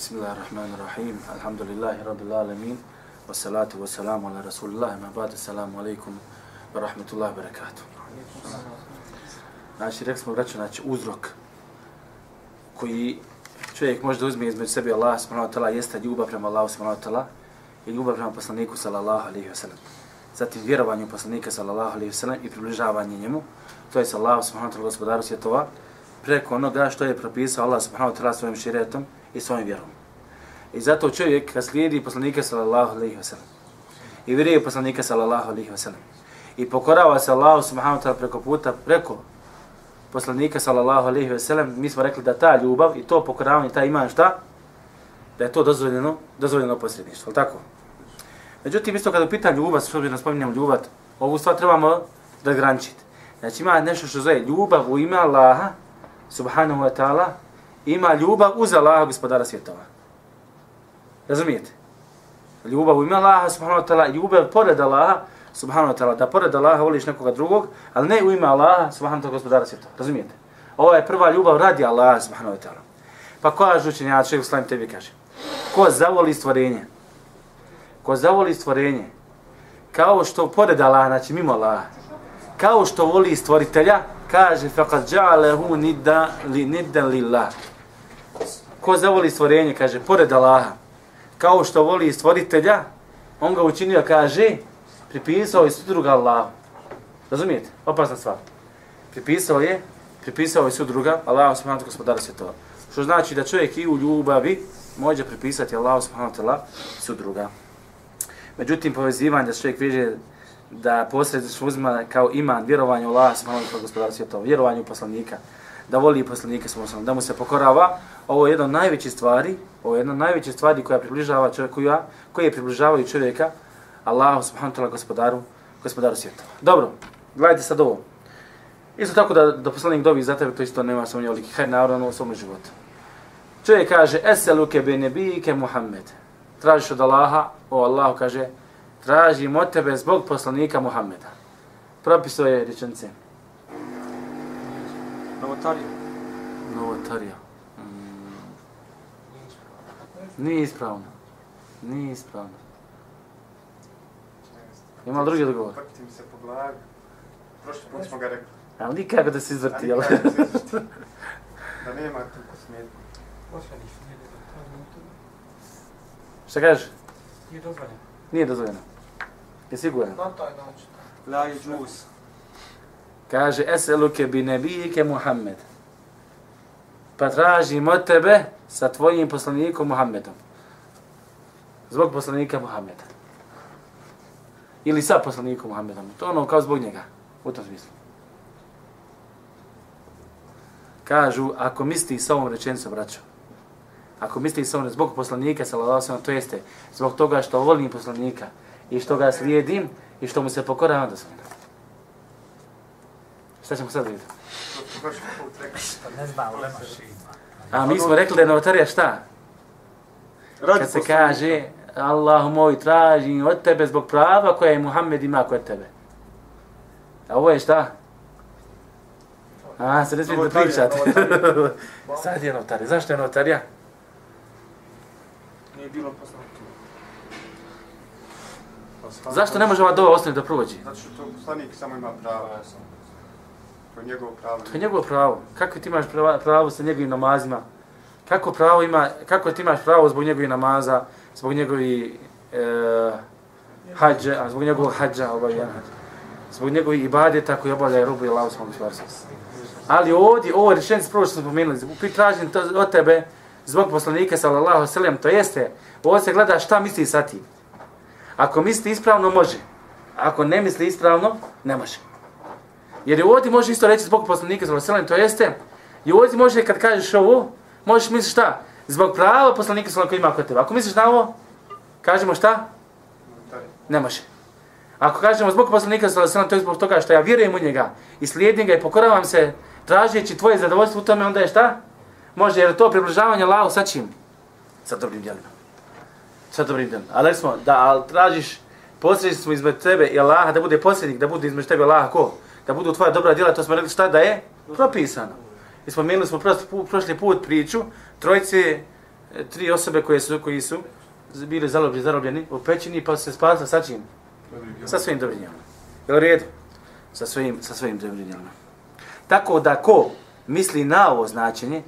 Bismillahirrahmanirrahim. Alhamdulillahi rabbil alamin. Wassalatu wassalamu ala rasulillah. Ma ba'du. Assalamu رسول wa rahmatullahi wa barakatuh. عليكم Znači, rekli smo, vraćan, znači, uzrok koji čovjek može da uzme između sebe Allah subhanahu wa ta'ala jeste ljubav prema Allahu subhanahu wa ta'ala i ljubav prema poslaniku sallallahu alaihi wa sallam. Zatim vjerovanje u poslanika sallallahu alaihi wa sallam i približavanje njemu, to je sallallahu subhanahu wa ta'ala gospodaru svjetova, preko onoga što je propisao Allah subhanahu wa ta'ala svojim širetom i svojim vjerom. I zato čovjek kad slijedi poslanika sallallahu alaihi wa sallam i vjeruje poslanika sallallahu alaihi wa sallam i pokorava se Allah subhanahu wa ta'ala preko puta, preko poslanika sallallahu alaihi wa sallam, mi smo rekli da ta ljubav i to pokoravanje, ta iman šta? Da je to dozvoljeno, dozvoljeno posredništvo, tako? Međutim, isto kada pitan ljubav, što bi nas spominjamo ljubav, ovu stvar trebamo razgrančiti. Znači ima nešto što zove ljubav u ime Allaha, subhanahu wa ta'ala, ima ljubav uz Allaha gospodara svjetova. Razumijete? Ljubav u ime Allaha subhanahu wa ta'ala, ljubav pored Allaha subhanahu wa ta'ala, da pored Allaha voliš nekoga drugog, ali ne u ime Allaha subhanahu wa ta'ala gospodara svjetova. Razumijete? Ovo je prva ljubav radi Allaha subhanahu wa ta'ala. Pa ko je žučenjač, šeho slavim tebi kaže, ko zavoli stvorenje, ko zavoli stvorenje, kao što pored Allaha, znači mimo Allaha, kao što voli stvoritelja, kaže faqad ja'alahu nidda li nidda lillah. Ko zavoli stvorenje, kaže pored Allaha, kao što voli stvoritelja, on ga učinio, kaže, pripisao je druga Allahu. Razumijete? Opasna stvar. Pripisao je, pripisao je druga Allahu subhanahu gospodara svjetova. Što znači da čovjek i u ljubavi može pripisati Allahu subhanahu wa ta'ala druga. Međutim, povezivanje da čovjek veže da posredstvo uzima kao iman vjerovanje u Allah subhanahu wa gospodara svjetova, vjerovanje u poslanika, da voli poslanika subhanahu da mu se pokorava, ovo je jedna od najvećih stvari, ovo je jedna od najvećih stvari koja približava čovjeku, koja je približavaju čovjeka Allahu subhanahu wa gospodaru, gospodaru svijeta. Dobro, gledajte sad ovo. Isto tako da, da poslanik dobi za tebe, to isto nema samo njoliki. Hajde naravno u svom životu. Čovjek kaže, eseluke be nebike Muhammed. Tražiš od Allaha, o Allahu kaže, tražim od tebe zbog poslanika Muhammeda. Propiso je rečence. Novotarija. Novotarija. Mm. Nije ispravno. Nije ispravno. Ima li drugi odgovor? Vrti mi se po glavi. Prošli put smo ga rekli. Ali nikako da se izvrti, jel? Da nema tu smetnju. Šta kažeš? Nije dozvoljeno. Nije dozvoljeno. Je siguran? Na taj način. La i džus. Kaže, eseluke bi nebijike Muhammed. Pa tražim od tebe sa tvojim poslanikom Muhammedom. Zbog poslanika Muhammeda. Ili sa poslanikom Muhammedom. To ono kao zbog njega. U tom smislu. Kažu, ako misli sa ovom rečenicom, braćo, ako misli sa ovom zbog poslanika, sallallahu to jeste, zbog toga što volim poslanika i što ga slijedim i što mu se pokoravam da sam. Šta ćemo sad vidjeti? A mi smo rekli da je novotarija šta? Kad se kaže, Allahu moj, tražim od tebe zbog prava koje je Muhammed ima kod tebe. A ovo je šta? A, se ne smijete da pričate. Sad je novotarija. Zašto je novotarija? Nije bilo Zašto ne može ova dova ostane da prođe? Zato što to poslanik samo ima pravo. To je njegovo pravo. To je njegovo pravo. Kako ti imaš pravo, pravo sa njegovim namazima? Kako pravo ima, kako ti imaš pravo zbog njegovih namaza, zbog njegovih e, hađa, a zbog njegovog hađa obavljan hađa. Zbog njegovih ibadeta koji obavljaju rubu i lavu svog stvarstva. Ali ovdje, ovo rečenje prvo što smo pomenuli, tražim to od tebe zbog poslanika sallallahu sallam, to jeste, ovo se gleda šta misli sa tim. Ako misli ispravno, može. Ako ne misli ispravno, ne može. Jer je ovdje može isto reći zbog poslanika sallallahu sallam, to jeste, i ovdje može kad kažeš ovo, možeš misliti šta? Zbog prava poslanika sallallahu ima kod tebe. Ako misliš na ovo, kažemo šta? Ne može. Ako kažemo zbog poslanika sallallahu to je zbog toga što ja vjerujem u njega i slijedim ga i pokoravam se tražeći tvoje zadovoljstvo u tome, onda je šta? Može, jer to približavanje Allahu sa čim? Sa dobrim djelima. Sa dobrim djelima. Ali smo, da ali tražiš posredstvo između tebe i Allaha, da bude posrednik, da bude između tebe Allaha ko? Da budu tvoja dobra djela, to smo rekli šta da je? Propisano. I smo spomenuli smo prošli put priču, trojice e, tri osobe koje su, koji su bili zarobljeni, zarobljeni u pećini pa su se spasili sa čim? Sa svojim dobrinjama. Je li redu? Sa svojim, sa svojim dobrinjama. Tako da ko misli na ovo značenje,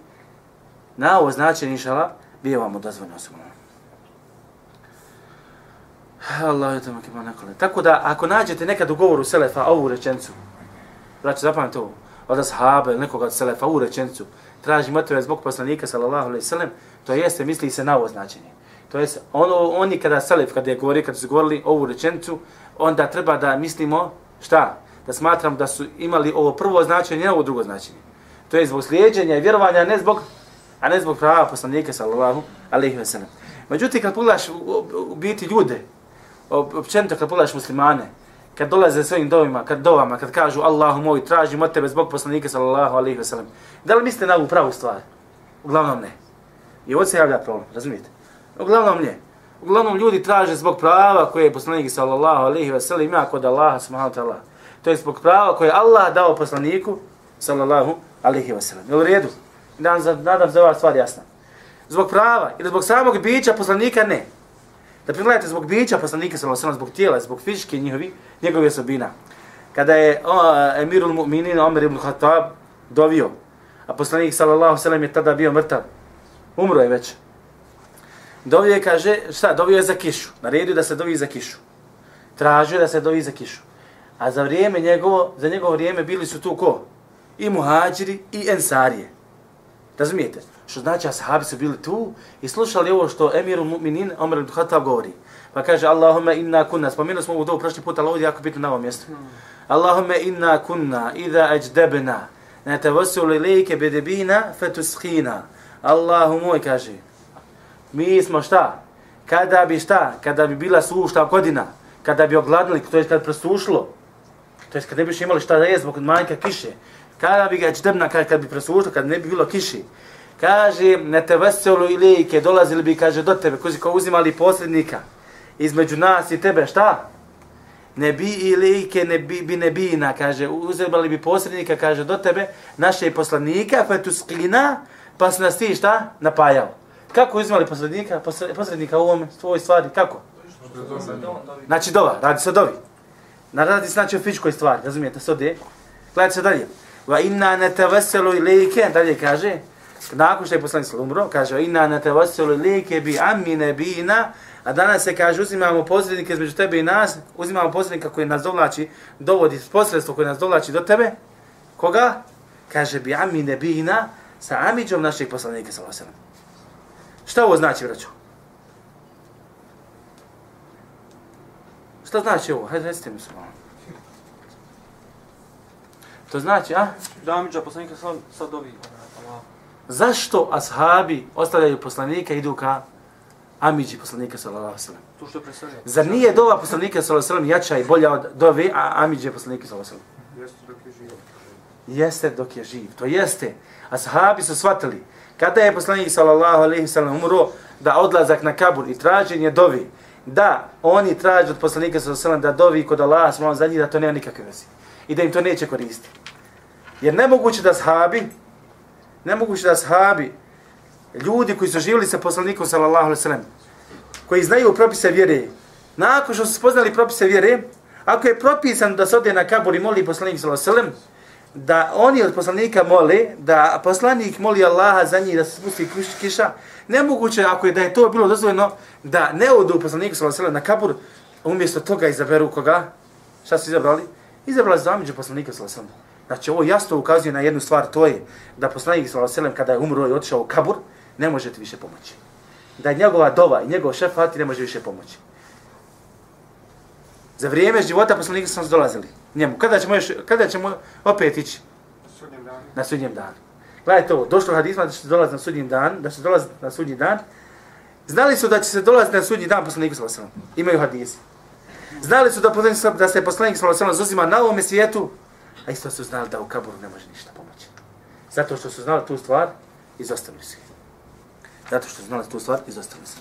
na ovo značenje, inšala, bio vam odazvano osobno. Allah je tamo kima nekole. Tako da, ako nađete nekad u govoru Selefa ovu rečencu, braće, zapamite ovo, od ashaba ili nekoga od Selefa ovu rečencu, traži motive zbog poslanika, sallallahu alaihi sallam, to jeste, misli se na ovo značenje. To jest, ono, oni kada Selef, kada je govorio, kada su govorili ovu rečencu, onda treba da mislimo, šta? Da smatram da su imali ovo prvo značenje, ne ovo drugo značenje. To je zbog slijedženja i vjerovanja, ne zbog, a ne zbog prava poslanika, sallallahu alaihi sallam. Međutim, kad pogledaš u, u, u biti ljude, općenito kad pogledaš muslimane, kad dolaze svojim dovima, kad dovama, kad kažu Allahu moj, tražim od tebe zbog poslanika sallallahu alaihi wa sallam, da li mislite na ovu pravu stvar? Uglavnom ne. I ovo se javlja problem, razumijete? Uglavnom ne. Uglavnom ljudi traže zbog prava koje je poslanik sallallahu alaihi wa sallam ima kod Allaha subhanahu wa ta'ala. To je zbog prava koje je Allah dao poslaniku sallallahu alaihi wa sallam. Jel u redu? Nadam nadam za ova stvar jasna. Zbog prava ili zbog samog bića poslanika ne. Da pogledajte zbog bića poslanika sallallahu alejhi zbog tijela, zbog fizičke njihovi, njegove osobina. Kada je o, Emirul Mu'minin Omer ibn Khattab dovio, a poslanik sallallahu alejhi je tada bio mrtav. Umro je već. Dovio je, kaže, šta, dovio je za kišu. Naredio da se dovi za kišu. Tražio da se dovi za kišu. A za vrijeme njegovo, za njegovo vrijeme bili su tu ko? I muhađiri i ensarije. Razumijete? Što znači, ashabi su bili tu i slušali ovo što Emirul Mu'minin Omer ibn Khattab govori. Pa kaže, Allahumma inna kunna, spomenuli smo ovo dobu prošli put, ali ovdje jako bitno na ovom mjestu. Hmm. Allahumma inna kunna, idha ajdebna, ne te vasuli lejke bedebina, fetushina. Allahu moj, kaže, mi smo šta? Kada bi šta? Kada bi bila sušta godina, kada bi ogladnili, to je kad presušlo, to je kad ne bi imali šta da je zbog manjka kiše, kada bi ga ajdebna, kad kad bi presušlo, kad ne bi bilo kiši, kaže, ne te veselu ilike, dolazili bi, kaže, do tebe, koji kao uzimali posrednika između nas i tebe, šta? Ne bi ilike, ne bi, bi ne bina, kaže, uzimali bi posrednika, kaže, do tebe, naše poslanika, pa tu sklina, pa su nas ti, šta? Napajao. Kako uzimali posrednika, posrednika u ovom tvoj stvari, kako? Znači dova, radi se o dovi. Radi se znači o fičkoj stvari, razumijete, se ode. Gledajte se dalje. Va inna ne te ilike, dalje kaže, nakon što je poslanik umro, kaže inna na tawassul bi amine bina, a danas se kaže uzimamo posrednike između tebe i nas, uzimamo posrednika koji nas dovlači, dovodi posredstvo koje nas dovlači do tebe. Koga? Kaže bi amine bina, sa amidžom našeg poslanika sallallahu alejhi Šta ovo znači, braćo? Šta znači ovo? Hajde, recite mi se malo. To znači, a? Da poslanika sad ovi zašto ashabi ostavljaju poslanika i idu ka Amidži poslanika sallallahu alejhi ve sellem. To što predstavlja. Zar nije dova poslanika sallallahu alejhi ve sellem jača i bolja od dove a Amidži poslanika sallallahu alejhi ve sellem? Jeste dok je živ. Jeste dok je živ. To jeste. Ashabi su shvatili kada je poslanik sallallahu alejhi ve sellem umro da odlazak na kabur i traženje dovi da oni traže od poslanika sallallahu alejhi ve sellem da dovi kod Allaha subhanahu za njih da to nema nikakve veze i da im to neće koristiti. Jer nemoguće da sahabi, nemoguće da sahabi, ljudi koji su živjeli sa poslanikom sallallahu alaihi sallam, koji znaju propise vjere, nakon što su spoznali propise vjere, ako je propisan da se ode na kabur i moli poslanik sallallahu alaihi sallam, da oni od poslanika mole, da poslanik moli Allaha za njih da se spusti kiša, nemoguće ako je da je to bilo dozvoljeno da ne odu poslaniku sallallahu alejhi na kabur, umjesto toga izaberu koga? Šta su izabrali? Izabrali za amiđu poslanika sallallahu alejhi Znači ovo jasno ukazuje na jednu stvar, to je da poslanik sallallahu kada je umro i otišao u kabur, ne može ti više pomoći. Da je njegova dova i njegov šefat ne može više pomoći. Za vrijeme života poslanika smo dolazili njemu. Kada ćemo, još, kada ćemo opet ići? Na sudnjem danu. Gledajte ovo, došlo hadisma da će se dolaziti na sudnji dan, da će se dolaziti na sudnji dan. Znali su da će se dolaziti na sudnji dan poslanika sallallahu Imaju hadisi. Znali su da, da se poslanik sallallahu alejhi zuzima na ovom svijetu A isto su znali da u kaburu ne može ništa pomoći. Zato što su znali tu stvar, izostavili su Zato što su znali tu stvar, izostavili su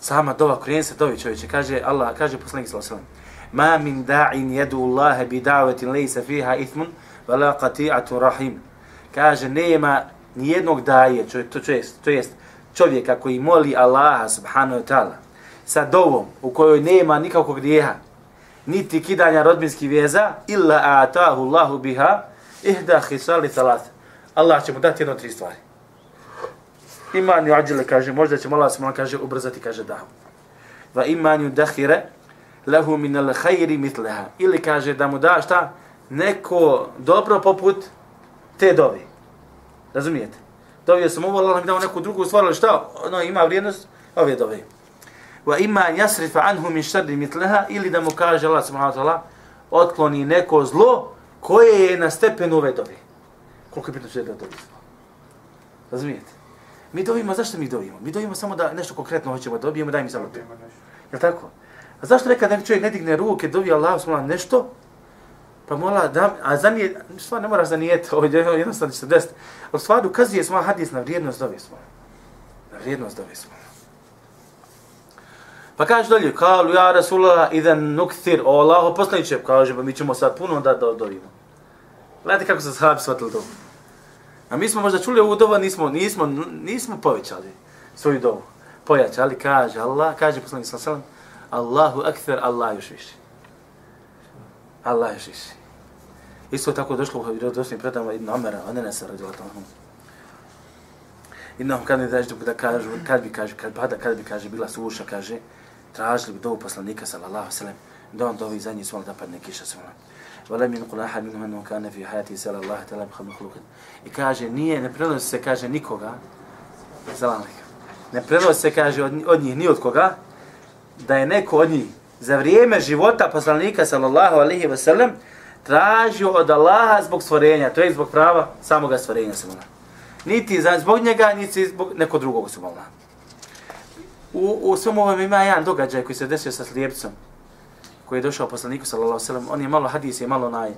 Sama dova, krijen se dovi čovječe, kaže Allah, kaže poslanik sallallahu alejhi Ma min da'in jedu Allahe bi da'vetin lejsa fiha ithmun, vala qati'atu rahim. Kaže, nema ni jednog daje, čovjek, to, čovjek, to jest, čovjeka koji moli Allaha subhanahu wa ta'ala sa dovom u kojoj nema nikakvog grijeha, niti kidanja rodbinskih vjeza, illa atahu Allahu biha ihda hisali talat. Allah će mu dati jedno tri stvari. Iman ju ađile, kaže, možda će Allah subhanahu kaže, ubrzati, kaže, da. Va iman ju dahire, lehu min al khayri mitleha. Ili kaže da mu da šta? Neko dobro poput te dovi. Razumijete? Dovio sam ovo, Allah mi dao neku drugu stvar, ali šta? Ono ima vrijednost ove dove. Wa ima yasrifa anhu min sharri mitleha ili da mu kaže Allah subhanahu wa ta'ala otkloni neko zlo koje je na stepenu ove dove. Koliko je bitno što je da dovi Razumijete? Mi dovimo, zašto mi dovimo? Mi dovimo samo da nešto konkretno hoćemo dobijemo, daj mi samo to. Je tako? A zašto nekad neki čovjek ne digne ruke, dovi Allah subhanahu nešto, Pa mola da, a za nije, stvar ne moraš da nije to, ovdje jednostavno će se desiti. Ali stvar ukazuje smo hadis na vrijednost dove smo. Na vrijednost dove smo. Pa kaže dolje, kalu ja Rasulullah idem nukthir, o Allaho poslaniće, kaže, pa mi ćemo sad puno da do, dovimo. Gledajte kako se sahabi shvatili dovu. A mi smo možda čuli ovu dovu, nismo, nismo, nismo povećali svoju dovu. Pojačali, kaže Allah, kaže poslanik sallam, Allahu akthar, Allah još više. Allah još više. Isto tako došlo u vjerodostojnim predama Ibn Amara, a ne ne se radila tamo. Innahum kad ne daži da kažu, kad bi kaže, kad bada, kad bi kaže, bila suša, kaže, tražili bi dovu poslanika, sallallahu sallam, da on dovi za njih da padne kiša svala. Vala min kula ahad minhum anu kane fi hajati sallallahu sallam kham khuluqan. I kaže, nije, ne prenosi se, kaže, nikoga, sallallahu ne prenosi se, kaže, od, od njih, ni od koga, da je neko od njih za vrijeme života poslanika sallallahu alaihi ve sellem tražio od Allaha zbog stvorenja, to je zbog prava samoga stvorenja sallallahu Niti za, zbog njega, niti zbog nekog drugog sallallahu U, u svom ovom ima jedan događaj koji se desio sa slijepcom koji je došao poslaniku sallallahu sallam. On je malo hadis, je malo naj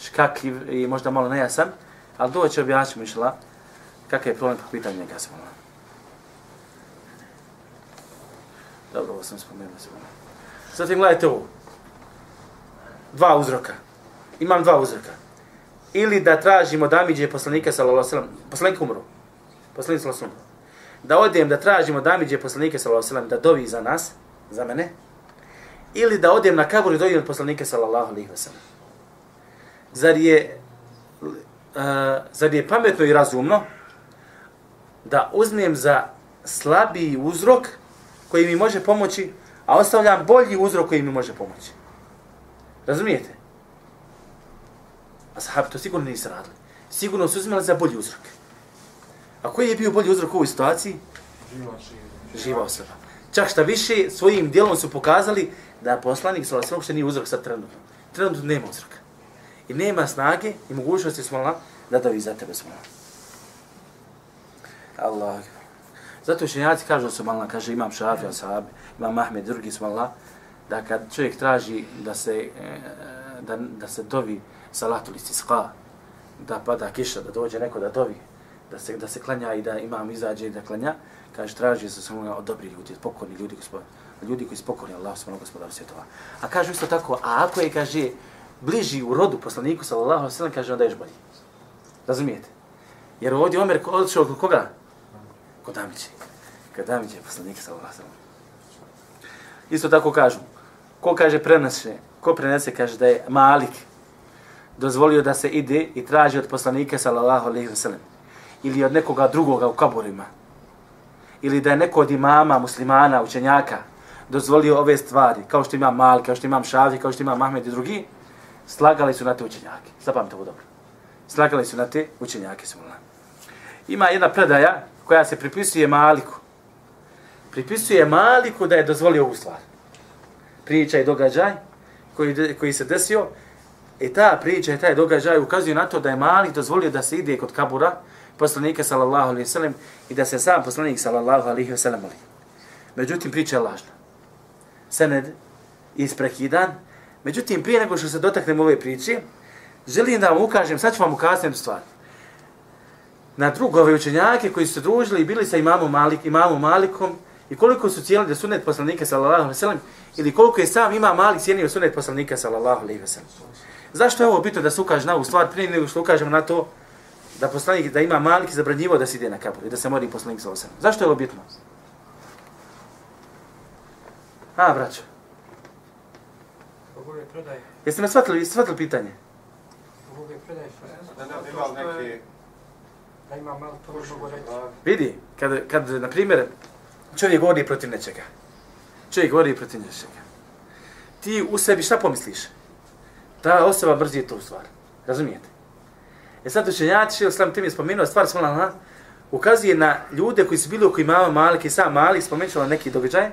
škakljiv i možda malo nejasan, ali doće objašnjamo išla kakav je problem po pitanju njega sallallahu Dobro, ovo sam spomenuo sallallahu Zatim gledajte ovo. Dva uzroka. Imam dva uzroka. Ili da tražimo damiđe poslanika sallallahu sallam, poslanik umro. Poslanik sallallahu sallam Da odem da tražimo damiđe poslanike sallallahu alejhi ve sellem da dovi za nas, za mene. Ili da odem na kabur i dovim poslanike sallallahu alejhi ve sellem. Zar je uh, zar je pametno i razumno da uzmem za slabiji uzrok koji mi može pomoći a ostavljam bolji uzrok koji mi može pomoći. Razumijete? A to sigurno nisu radili. Sigurno su uzmjeli za bolji uzrok. A koji je bio bolji uzrok u ovoj situaciji? Živa osoba. Čak šta više, svojim dijelom su pokazali da poslanik sa uopšte nije uzrok sa trenutno. Trenutno nema uzroka. I nema snage i mogućnosti smola da da za tebe smola. Allah. Zato učenjaci kažu da su malna, kaže imam šafi, ashabi, imam Ahmed, drugi Allah, da kad čovjek traži da se, e, da, da se dovi salatu istisqa, da pada kiša, da dođe neko da dovi, da se, da se klanja i da imam izađe i da klanja, kaže traži se samo od dobri ljudi, od pokorni ljudi, gospod, ljudi koji su pokorni Allah, smo gospodar svjetova. A kaže isto tako, a ako je, kaže, bliži u rodu poslaniku, sallallahu sallam, kaže, onda ješ bolji. Razumijete? Jer ovdje Omer odšao kod koga? Kod Amiće. Kod Amiće je poslanik, sallallahu sallam. Isto tako kažu. Ko kaže prenese, ko prenese kaže da je Malik dozvolio da se ide i traži od poslanika sallallahu alejhi ve sellem ili od nekoga drugoga u kaburima ili da je neko od imama muslimana učenjaka dozvolio ove stvari kao što ima Malik, kao što ima Šafi, kao što ima Mahmed i drugi slagali su na te učenjake. Zapamte ovo dobro. Slagali su na te učenjake. Ima jedna predaja koja se pripisuje Maliku pripisuje Maliku da je dozvolio ovu stvar. Priča i događaj koji, koji se desio, i ta priča i taj događaj ukazuje na to da je Malik dozvolio da se ide kod kabura poslanika sallallahu alaihi sallam i da se sam poslanik sallallahu alaihi sallam moli. Međutim, priča je lažna. Sened isprekidan. Međutim, prije nego što se dotaknem ove priče, želim da vam ukažem, sad ću vam ukazati jednu stvar. Na drugove učenjake koji su se družili i bili sa imamom, Malik, imamom Malikom, i koliko su cijelili da sunet poslanika sallallahu alaihi wasallam ili koliko je sam ima mali cijenio sunet poslanika sallallahu alaihi wasallam. Zašto je ovo bitno da se ukaže na ovu stvar prije nego što ukažemo na to da poslanik, da ima Malik zabranjivo da se ide na kabur i da se mori poslanik sa osam. Zašto je ovo bitno? A, braćo. Zbog ove prodaje. Jeste me shvatili, shvatili pitanje? Zbog ove prodaje. Da ne bi imao neki... Da ima malo to mogu reći. Vidi, kad, kad, na primjer, čovjek govori protiv nečega. Čovjek govori protiv nečega. Ti u sebi šta pomisliš? Ta osoba mrzi tu stvar. Razumijete? E sad učenjaci, Šeo sam tim je spomenuo, stvar smola, ukazuje na ljude koji su bili oko imama Malike i sam Malik, spomenuo neki događaj,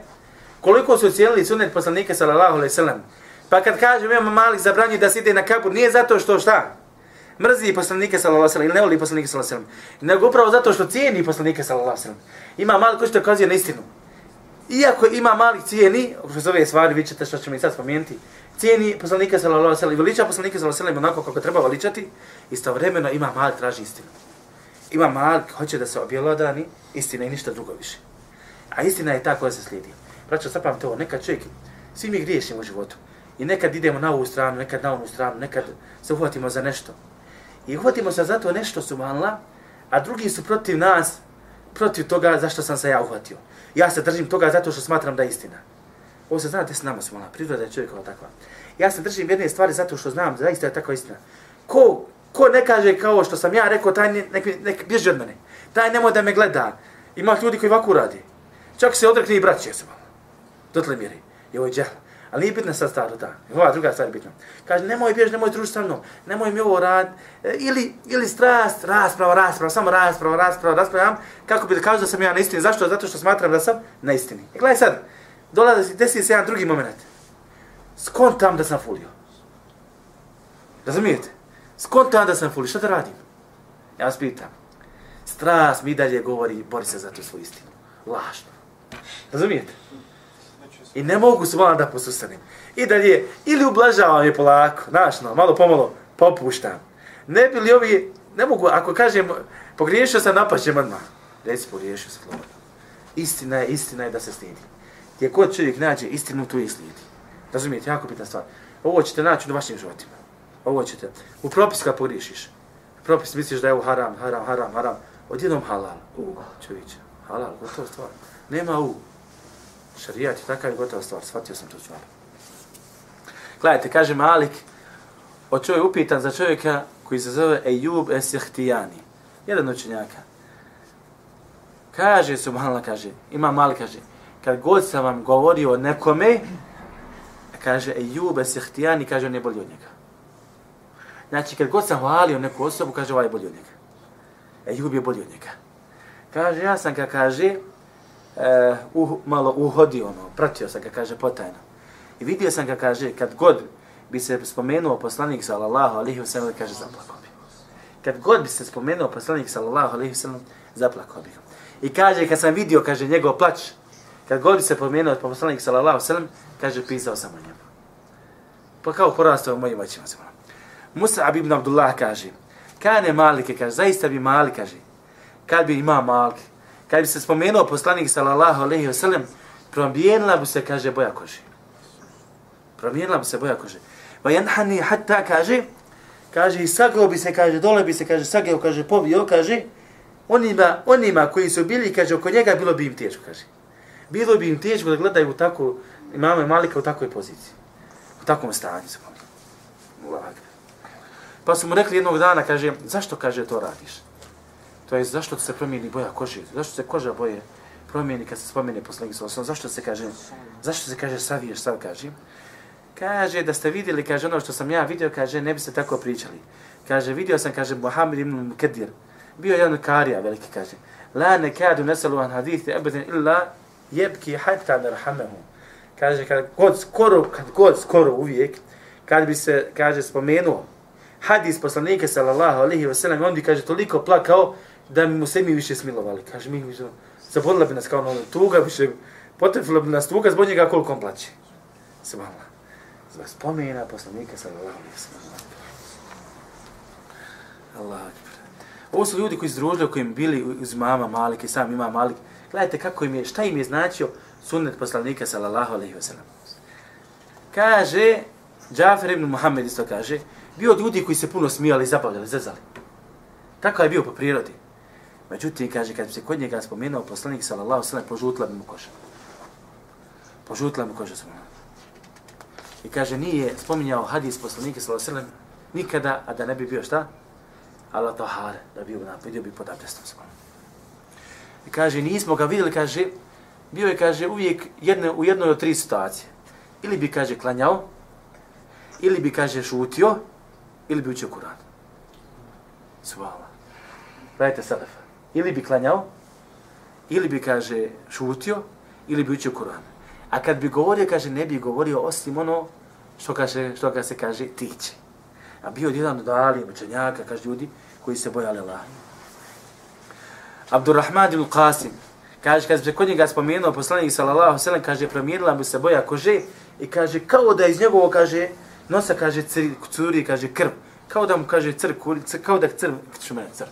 koliko su cijelili sunet poslanika sallallahu alaihi sallam. Pa kad kaže imam Malik zabranjuje da se ide na kabur, nije zato što šta? Mrzi poslanike sallallahu alaihi sallam ili ne voli poslanike sallallahu alaihi sallam. Nego upravo zato što cijeni poslanike sallallahu alaihi sallam. Ima Malik koji što ukazuje na istinu. Iako ima Malik cijeni, kroz ove stvari, vi ćete što ćemo i sad spomenuti, cijeni poslanika sallallahu alejhi ve sellem, veliča poslanika sallallahu alejhi ve sellem onako kako treba veličati, istovremeno ima mal traži istinu. Ima mal hoće da se objelodani istina i ništa drugo više. A istina je ta koja se slijedi. Braćo, sad to, nekad čovjek, svi mi griješimo u životu. I nekad idemo na ovu stranu, nekad na onu stranu, nekad se uhvatimo za nešto. I uhvatimo se za to nešto su manla, a drugi su protiv nas, protiv toga zašto sam se ja uhvatio. Ja se držim toga zato što smatram da je istina. Ovo se znate s nama smo ona, priroda je čovjekova takva. Ja se držim jedne stvari zato što znam da je takva istina. Ko, ko ne kaže kao što sam ja rekao, taj nek, nek, nek bježi od mene. Taj nemoj da me gleda. Ima ljudi koji ovako radi. Čak se odrekne i braće su malo. Dotle mjeri. I ovo je džehl. Ali nije bitna sad stvar da. Ova druga stvar je bitna. Kaže, nemoj bježi, nemoj družiti sa mnom. Nemoj mi ovo rad. E, ili, ili strast, rasprava, rasprava, samo rasprava, rasprava, rasprava. Kako bi da kažu da sam ja na istini. Zašto? Zato što smatram da sam na istini. I gledaj sad. Dolazi, desi se jedan drugi moment. Skontam da sam fulio. Razumijete? Skontam da sam fulio. Šta da radim? Ja vas pitam. Strast mi dalje govori, bori se za tu svoju istinu. Lažno. Razumijete? I ne mogu se da posustanem. I dalje, ili ublažavam je polako, znaš, no, malo pomalo popuštam. Ne bi li ovi, ne mogu, ako kažem, pogriješio sam, napaćem odmah. Reci, pogriješio sam, slobodno. Istina je, istina je da se stidi. Gdje god čovjek nađe istinu, tu i slijedi. Razumijete, jako bitna stvar. Ovo ćete naći u vašim životima. Ovo ćete. U propis kad pogriješiš. Propis misliš da je ovo haram, haram, haram, haram. Odjednom halal. U, čovječe, halal, gotova stvar. Nema u. Šarijat je takav gotova stvar, shvatio sam tu stvar. Gledajte, kaže Malik, o čovjek upitan za čovjeka koji se zove Ejub Esihtijani. Jedan učenjaka. Kaže, subhanallah, kaže, ima Malik, kaže, kad god sam vam govorio o nekome, kaže Ejub Esihtijani, kaže, on je bolji od njega. Znači, kad god sam hvalio neku osobu, kaže, ovaj je bolji od njega. Ejub je bolji od njega. Kaže, ja sam, ga, kaže, uh, uh, malo uhodio, ono, pratio sam ga, kaže, potajno. I vidio sam ga, kaže, kad god bi se spomenuo poslanik sallallahu alaihi wa kaže, zaplako bi. Kad god bi se spomenuo poslanik sallallahu alaihi wa zaplako bi. I kaže, kad sam vidio, kaže, njegov plać, kad god bi se spomenuo poslanik sallallahu sallam, kaže, pisao sam o njemu. Pa kao porastao u mojim očima. Musa ibn Abdullah kaže, kane malike, kaže, zaista bi mali, kaže, kad bi imao malike, kad bi se spomenuo poslanik sallallahu alejhi ve sellem, promijenila bi se kaže boja kože. Promijenila bi se boja kože. Va yanhani hatta kaže kaže i sagao bi se kaže dole bi se kaže sagao kaže povio kaže onima onima koji su bili kaže oko njega bilo bi im teško kaže. Bilo bi im teško da gledaju tako imame Malika u takvoj poziciji. U takvom stanju se Pa su mu rekli jednog dana, kaže, zašto, kaže, to radiš? To je zašto se promijeni boja kože? Zašto se koža boje promijeni kad se spomene poslanik sa osnovom? Zašto se kaže, zašto se kaže saviješ, sav kaže? Kaže da ste vidjeli, kaže ono što sam ja vidio, kaže ne bi se tako pričali. Kaže vidio sam, kaže Muhammed ibn Kedir. Bio je jedan karija veliki, kaže. La nekadu nesalu an hadithi abeden illa jebki hatta narhamehu. Kaže kad god skoro, kad god skoro uvijek, kad bi se, kaže, spomenuo hadis poslanika sallallahu alaihi wa sallam, on bi, kaže, toliko plakao, da mi mu se mi više smilovali. Kaže, mi više, zabolila bi nas kao ono, tuga, više, potrefila bi nas tuga zbog njega koliko on plaće. Subhanallah. Zbog spomena poslanika sa Allah. Allah. Ovo su ljudi koji združili, koji im bili uz mama Malik i sam ima Malik. Gledajte kako im je, šta im je značio sunnet poslanika sallallahu alaihi wa sallam. Kaže, Džafer ibn Muhammed isto kaže, bio od ljudi koji se puno smijali, zabavljali, zezali. Tako je bio po prirodi. Međutim, kaže, kad bi se kod njega spomenuo poslanik sallallahu sallam, požutila bi mu koža. Požutila bi mu koža sam. I kaže, nije spominjao hadis poslanika sallallahu sallam nikada, a da ne bi bio šta? Allah tahare, da bi bio napad, bio bi pod abdestom se I kaže, nismo ga vidjeli, kaže, bio je, kaže, uvijek jedne, u jednoj od tri situacije. Ili bi, kaže, klanjao, ili bi, kaže, šutio, ili bi učio Kur'an. Svala. Gledajte Selefa. Ili bi klanjao, ili bi, kaže, šutio, ili bi učio Kur'an. A kad bi govorio, kaže, ne bi govorio osim ono što, kaže, što ga se kaže tiče. A bio jedan od ali, učenjaka, kaže ljudi, koji se bojali Allah. Abdurrahman ibn Qasim, kaže, kad se kod njega spomenuo poslanik sallallahu sallam, kaže, promijenila mu se boja kože i kaže, kao da iz njegovog, kaže, nosa, kaže, curi, curi, kaže, krv. Kao da mu, kaže, cr, kuri, cr, kao da crv, čume, cr,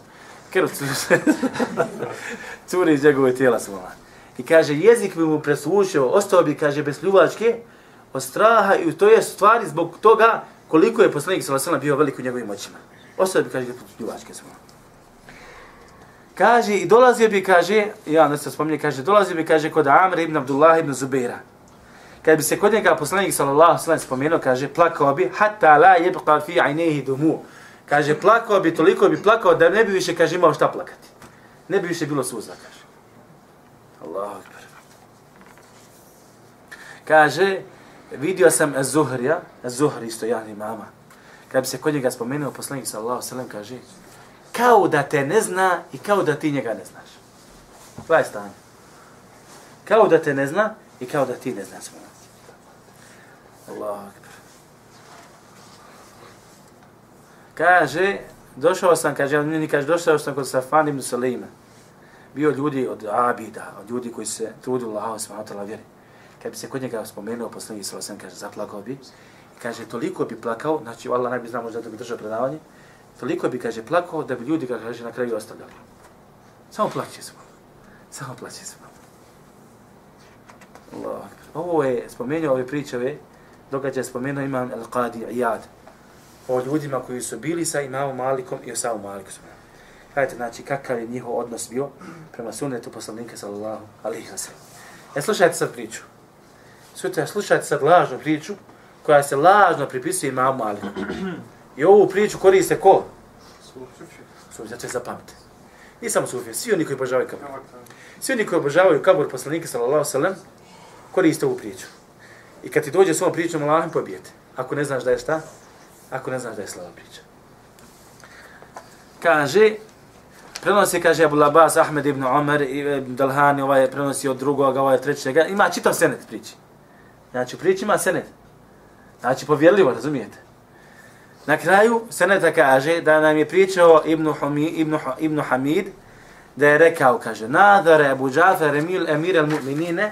krv, cr, curi iz njegove tijela su I kaže, jezik bi mu preslušao, ostao bi, kaže, bez pljuvačke, od straha i to je stvari zbog toga koliko je poslanik sallallahu alejhi bio velik u njegovim očima. Ostao bi kaže pljuvačke su. Kaže i dolazio bi kaže, ja ne se spominje, kaže dolazio bi kaže kod Amr ibn Abdullah ibn Zubaira. Kad bi se kod njega poslanik sallallahu alejhi ve spomenuo, kaže plakao bi hatta la yabqa fi aynihi dumu. Kaže plakao bi toliko bi plakao da ne bi više kaže imao šta plakati. Ne bi više bilo suza kaže. Allahu ekber. Kaže vidio sam Zuhrija, Zuhri isto jedan imama, Kad bi se kod njega spomenuo poslanik sallallahu sallam kaže kao da te ne zna i kao da ti njega ne znaš. To je stanje. Kao da te ne zna i kao da ti ne znaš. Allah akbar. Kaže, došao sam, kaže, on ni kaže, došao sam kod Safan ibn Salima. Bio ljudi od Abida, od ljudi koji se trudili Allah, smanotala vjeri kad bi se kod njega spomenuo poslanik sallallahu alejhi kaže zaplakao bi i kaže toliko bi plakao znači Allah najbi znamo da bi držao predavanje toliko bi kaže plakao da bi ljudi ga kaže na kraju ostavljali samo plače smo samo plaće smo Allah ovo je spomenuo ove pričave događaj spomenuo imam al-Qadi Iyad o ljudima koji su bili sa imamom Malikom i Osavom Malikom. Hajde, znači, kakav je njihov odnos bio prema sunnetu poslanika, sallallahu alaihi wa sallam. E, slušajte sad priču. Sutra slušajte sad lažnu priču koja se lažno pripisuje imamu Ali. I ovu priču koriste ko? Sufi, zato je zapamte. I samo Sufi, svi oni koji obožavaju kabur. Svi oni koji obožavaju kabur poslanika sallallahu sallam koriste ovu priču. I kad ti dođe s ovom pričom, Allahom pobijete. Ako ne znaš da je šta? Ako ne znaš da je slava priča. Kaže, prenosi, kaže Abu Labas, Ahmed ibn Omer, ibn Dalhani, ovaj je prenosi od drugog, ovaj je trećega. Ima čitav senet priči. Znači, u priči ima senet. Znači, povjerljivo, razumijete? Na kraju, seneta kaže da nam je pričao Ibn, Humi, Ibn, Ibn Hamid, da je rekao, kaže, nadare Abu Džafer emir, emir al mu'minine,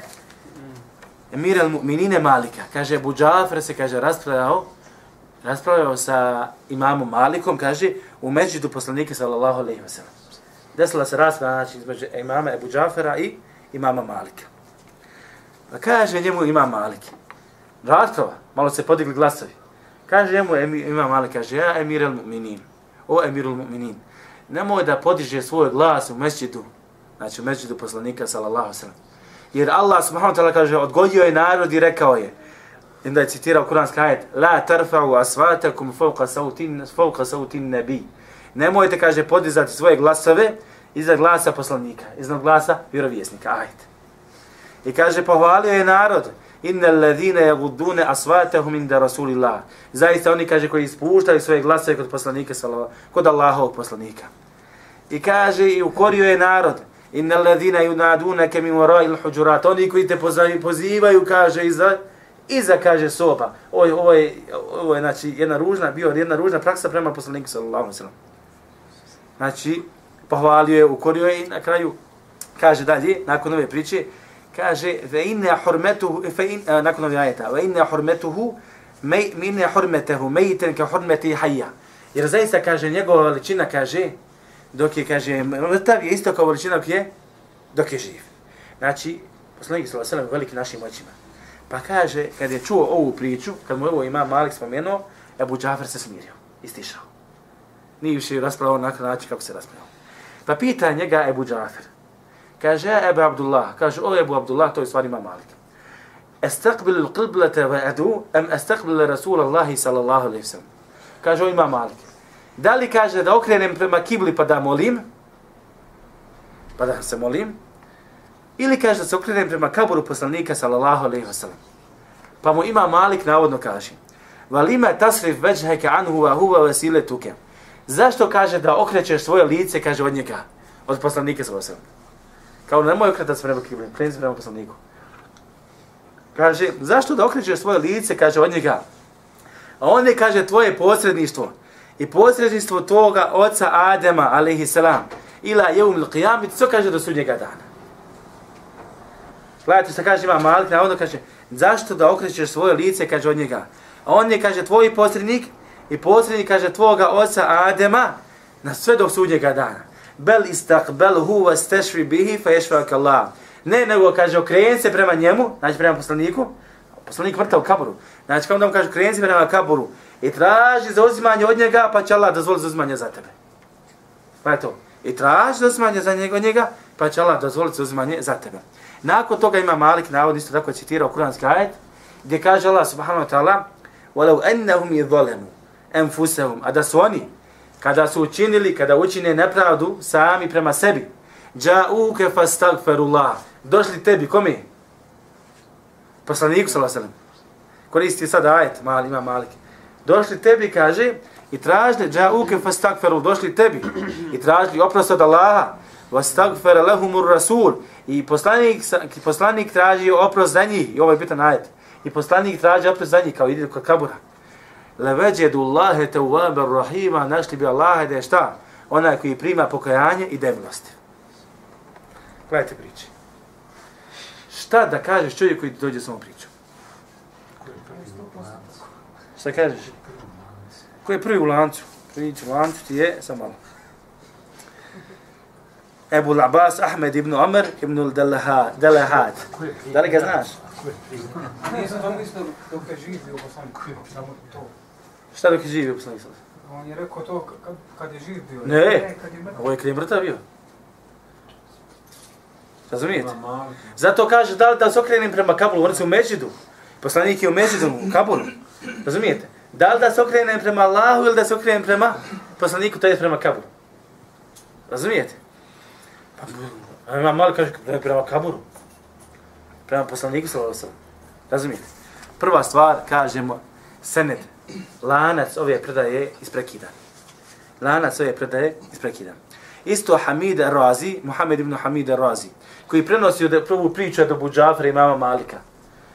emir al mu'minine Malika. Kaže, Abu Džafer se, kaže, raspravljao, raspravljao sa imamom Malikom, kaže, u međudu poslanike, sallallahu alaihi wa sallam. Desila se rasprava, znači, između imama Abu Džafera i imama Malika. Pa kaže njemu ima Malik. Rasprava, malo se podigli glasovi. Kaže njemu ima Malik, kaže ja emir al mu'minin. O emir al mu'minin. Nemoj da podiže svoj glas u mesjidu, znači u mesjidu poslanika sallallahu sallam. Jer Allah subhanahu wa ta'ala kaže, odgodio je narod i rekao je, i da je citirao kuranski ajet, la tarfa'u asvatakum fauqa sautin, fauqa sautin nabi. Nemojte, kaže, podizati svoje glasove iza glasa poslanika, iza glasa vjerovjesnika. Ajde. I kaže, pohvalio je narod, inna alladhina yagudduna aswatahum inda rasulillah. Zaista oni kaže koji ispuštaju svoje glasove kod poslanika sallallahu kod Allahovog poslanika. I kaže i ukorio je narod, inna alladhina yunadunaka min wara'il hujurat. Oni koji te pozivaju, pozivaju kaže iza iza kaže soba. Ovo ovo je ovo je znači jedna ružna bio jedna ružna praksa prema poslaniku sallallahu alejhi ve sellem. Znači pohvalio je, ukorio je i na kraju kaže dalje nakon ove priče kaže ve inna hurmetuhu fe in uh, nakon ovog ajeta ve inna hurmetuhu me min hurmetuhu maytan ka hurmeti hayya jer zaista kaže njegova veličina kaže dok je kaže mrtav je isto kao veličina dok je dok je živ znači poslanik sallallahu alejhi ve veliki našim očima pa kaže kad je čuo ovu priču kad mu ovo ima Malik spomenuo Abu Džafer se smirio istišao Nije više raspravao na način kako se raspravao. Pa pita njega Abu Džafer. Kaže, Ebu Abdullah. Kaže, o Ebu Abdullah, to je stvari ima Malik. Estakbil il qiblete ve edu, em estakbil Rasul Allahi sallallahu alaihi sallam. Kaže, o ima Malik. Da li kaže da okrenem prema kibli pa da molim? Pa da se molim? Ili kaže da se okrenem prema kaburu poslanika sallallahu alaihi sallam. Pa mu ima Malik navodno kaže. Valima tasrif veđheke anhu wa huwa vesile tuke. Zašto kaže da okrećeš svoje lice, kaže od njega, od poslanika sallallahu alaihi sallam. Kao nemoj okretati se prema kibli, kreni se prema poslaniku. Kaže, zašto da okrećeš svoje lice, kaže od njega. A on je, kaže, tvoje posredništvo i posredništvo toga oca Adema, alaihi salam, ila jeum il qiyamit, co kaže do sudnjega dana. Gledajte što kaže ima Malik, na ono kaže, zašto da okrećeš svoje lice, kaže od njega. A on je, kaže, tvoj posrednik i posrednik, kaže, tvoga oca Adema na sve do sudnjega dana Bel istakbel hu vas tešri bihi fa ješvak Allah. Ne, nego kaže, okreni se prema njemu, znači prema poslaniku, poslanik mrtav u kaboru. Znači, kao da mu kaže, okreni se prema kaboru i traži za uzimanje od njega, pa će Allah dozvoli za uzimanje za tebe. Pa je to. I traži za uzimanje za njega, njega pa će Allah dozvoliti za uzimanje za tebe. Nakon toga ima Malik navod, isto tako citirao kuranski ajet, gdje kaže Allah subhanahu wa ta'ala, وَلَوْ أَنَّهُمْ يَظَلَمُوا أَنفُسَهُمْ A da su oni, kada su učinili, kada učine nepravdu sami prema sebi. Ja uke fastagferullah. Došli tebi, kome? Poslaniku, sallallahu alaihi Koristi sada ajet, mali, ima malik. Došli tebi, kaže, i tražili, ja uke fastagferu, došli tebi, i tražili oprost od Allaha, vastagfer lehumur rasul, i poslanik, poslanik traži oprost za njih, i ovo je bitan ajet, i poslanik traži oprost za njih, kao ide kod kabura. Leveđedu Allahe te uvaber rahima, našli bi Allahe da je šta? Onaj koji prima pokajanje i demilosti. Gledajte priče. Šta da kažeš čovjek koji dođe s ovom pričom? Šta kažeš? Ko je prvi u lancu? Priču u lancu ti je, samo malo. Ebu Abbas Ahmed ibn Omer ibn al-Dalahad. Da li ga znaš? Nisam to mislio dok je živio, samo to. Šta dok je živio poslanik sad? On je rekao to kad, kad je živ bio. Ne, kad je mrtav. ovo je kad je mrtav bio. Razumijete? Zato kaže da li da se okrenem prema Kabulu, oni su u Međidu. Poslanik je u Međidu, u Kabulu. Razumijete? Da li da se okrenem prema Allahu ili da se okrenem prema poslaniku, to je prema Kabulu. Razumijete? Pa, ima malo kaže prema Kabulu. Prema poslaniku, sallallahu alaihi Razumijete? Prva stvar, kažemo, sened, lanac ove predaje isprekidan. Lanac ove predaje isprekidan. Isto Hamid Razi, Muhammed ibn Hamid Razi, koji prenosi od prvu priču od Abu Džafra i mama Malika.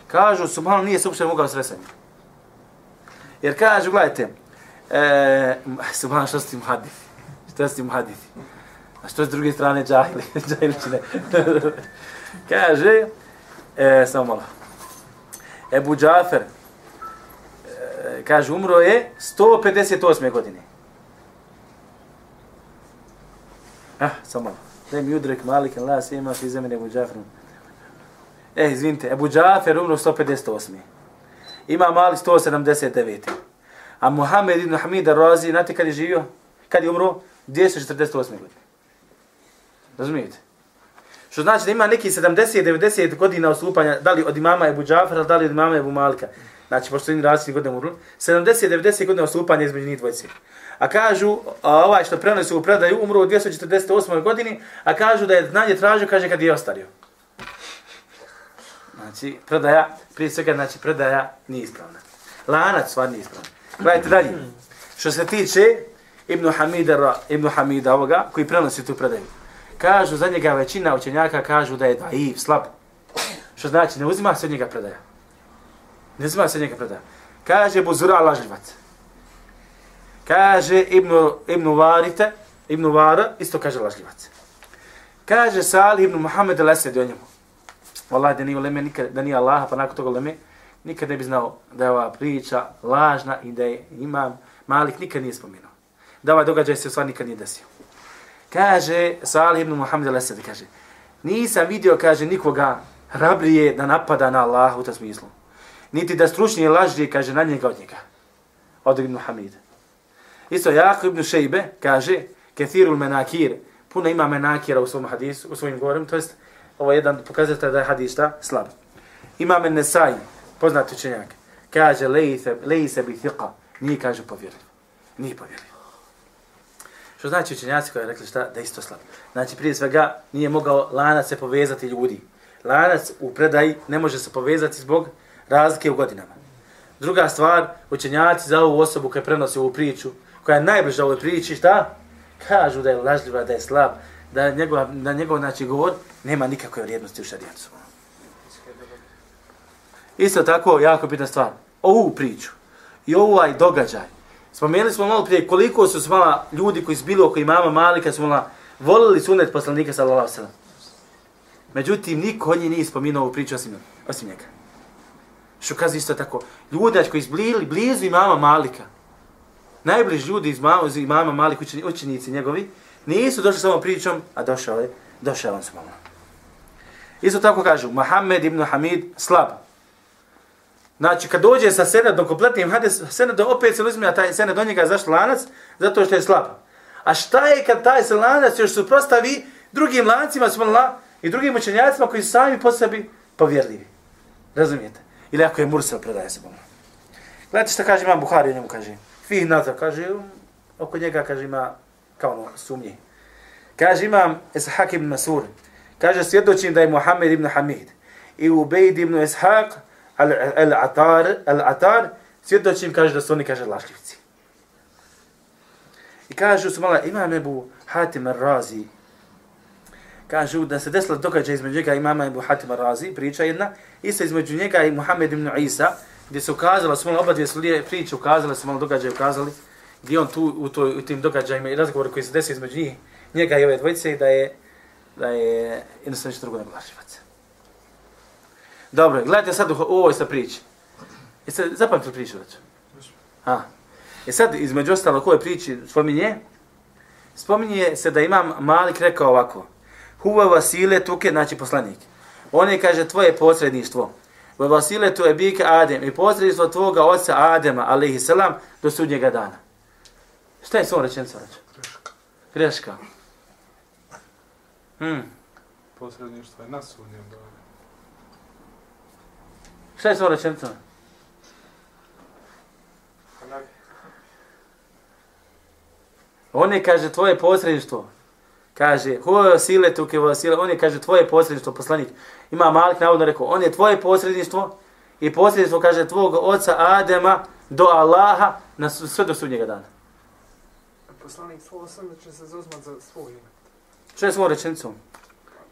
Kažu, subhanallah, nije se uopšte mogao sresanje. Jer kažu, gledajte, e, subhanallah, što su ti muhadifi? Što su ti muhadifi? A što s druge strane džahili? Džahiličine. Kaže, e, samo malo. Ebu Džafer, kaže, umro je 158. godine. Ah, samo malo. mi udrek malik la ima fi zemene Ebu Džaferu. E, izvinite, Ebu Džafer umro 158. Ima mali 179. A Muhammed ibn Hamid al-Razi, znate kad je živio? Kad je umro? 248. godine. Razumijete? Što znači da ima neki 70-90 godina osupanja, da li od imama Ebu Džafara, da li od imama Ebu Malika. Znači, pošto im različni godine umrli. 70-90 godina ostupanja između njih dvojci. A kažu, a ovaj što prenosi u predaju, umro u 248. godini, a kažu da je znanje tražio, kaže kad je ostario. Znači, predaja, prije svega, znači, predaja nije ispravna. Lanac stvar nije ispravna. Gledajte dalje. Što se tiče Ibn Hamida, Ibn Hamida ovoga, koji prenosi tu predaju. Kažu za njega većina učenjaka kažu da je daiv, slab. Što znači, ne uzima se od njega predaja. Ne zna se njega predaja. Kaže Buzura lažljivac. Kaže Ibn, Ibn Varite, Ibn Vara, isto kaže lažljivac. Kaže Salih Ibn Muhammed al-Esed o njemu. Wallahi da nije leme, nikad, da nije Allaha, pa nakon toga leme, nikad ne bi znao da je ova priča lažna i da je imam Malik nikad nije spomenuo. Da ovaj događaj se u stvari nikad nije desio. Kaže Salih ibn Muhammed al-Asad, kaže, nisam vidio, kaže, nikoga hrabrije da napada na Allah u tom smislu. Niti da stručni laži, kaže, na njega od njega. Od ibn Muhammed. Isto Jako ibn Šejbe kaže, Kethirul menakir, puno ima menakira u svom hadisu, u svojim govorim, to jest, ovo je jedan pokazatelj da je hadis šta? Slab. Ima men Nesaj, poznati učenjak, kaže, leji se bi thiqa, nije kaže povjerljiv. Nije povjerljiv. Što znači učenjaci koji je rekli šta? Da isto slab. Znači prije svega nije mogao lanac se povezati ljudi. Lanac u predaji ne može se povezati zbog razlike u godinama. Druga stvar, učenjaci za ovu osobu koja prenosi ovu priču, koja je najbliža ovoj priči, šta? Kažu da je lažljiva, da je slab, da njegov, da njegov znači, govor nema nikakve vrijednosti u šarijetu. Isto tako, jako bitna stvar. Ovu priču i ovaj događaj. Spomenuli smo malo prije koliko su smala ljudi koji su bili oko imama Malika, su mala, volili sunet poslanika sallallahu sallam. Međutim, niko od njih nije spomenuo ovu priču osim, osim njega. Što kaže isto tako, ljudi koji su blizu imama Malika, najbliži ljudi iz mama, iz imama Malika, učenici njegovi, nisu došli samo pričom, a došao je, došao on s mama. Isto tako kažu, Mohamed ibn Hamid slab. Znači, kad dođe sa senedom, kompletnim hades, senedom opet se uzme, a taj sened do njega zašto lanac? Zato što je slab. A šta je kad taj se lanac još suprostavi drugim lancima, smala, i drugim učenjacima koji su sami po sebi povjerljivi? Razumijete? Ili ako je Mursel predaje se bomba. Gledajte što kaže imam Buhari, njemu kaže. Fih nazar, kaže, oko njega, kaže, ima kao ono, sumnje. Kaže, imam Ishaq ibn Masur. Kaže, svjedočim da je Muhammed ibn Hamid. I Ubejd ibn Ishaq, al-Atar, al-Atar, svjedočim, kaže, da su oni, kaže, lašljivci. I kaže, su mala, imam Ebu Hatim al-Razi, kažu da se desilo događaj između njega i mama Ebu Hatim Razi, priča jedna, isto između njega i Muhammed ibn Isa, gdje se ukazala, su malo oba dvije slije priče ukazale, su malo događaje ukazali, gdje on tu u, toj, u tim događajima i razgovor koji se desi između njih, njega i ove dvojice, da je, da je jednostavno ništa drugo nego laživac. Dobro, gledajte sad u ovoj sa priči. Jeste zapamtili priču, već? Ha. I sad, između ostalo, koje priči spominje? Spominje se da imam Malik rekao ovako, Huwa vasile tuke, znači poslanik. On je, kaže, tvoje posredništvo. Huwa vasile tu je Adem i posredništvo tvoga oca Adema, alaihi salam, do sudnjega dana. Šta je svoj rečenica reći? Greška. Greška. Hmm. Posredništvo je na sudnjem danu. Šta je svoj rečenica? On je, kaže, tvoje posredništvo kaže, huo sile tu ke sile, on je, kaže, tvoje posredništvo, poslanik. Ima Malik navodno rekao, on je tvoje posredništvo i posredništvo, kaže, tvog oca Adema do Allaha na sve do sudnjega dana. Poslanik svoj sam će se zauzmat za svoj ime. Što je rečenicom?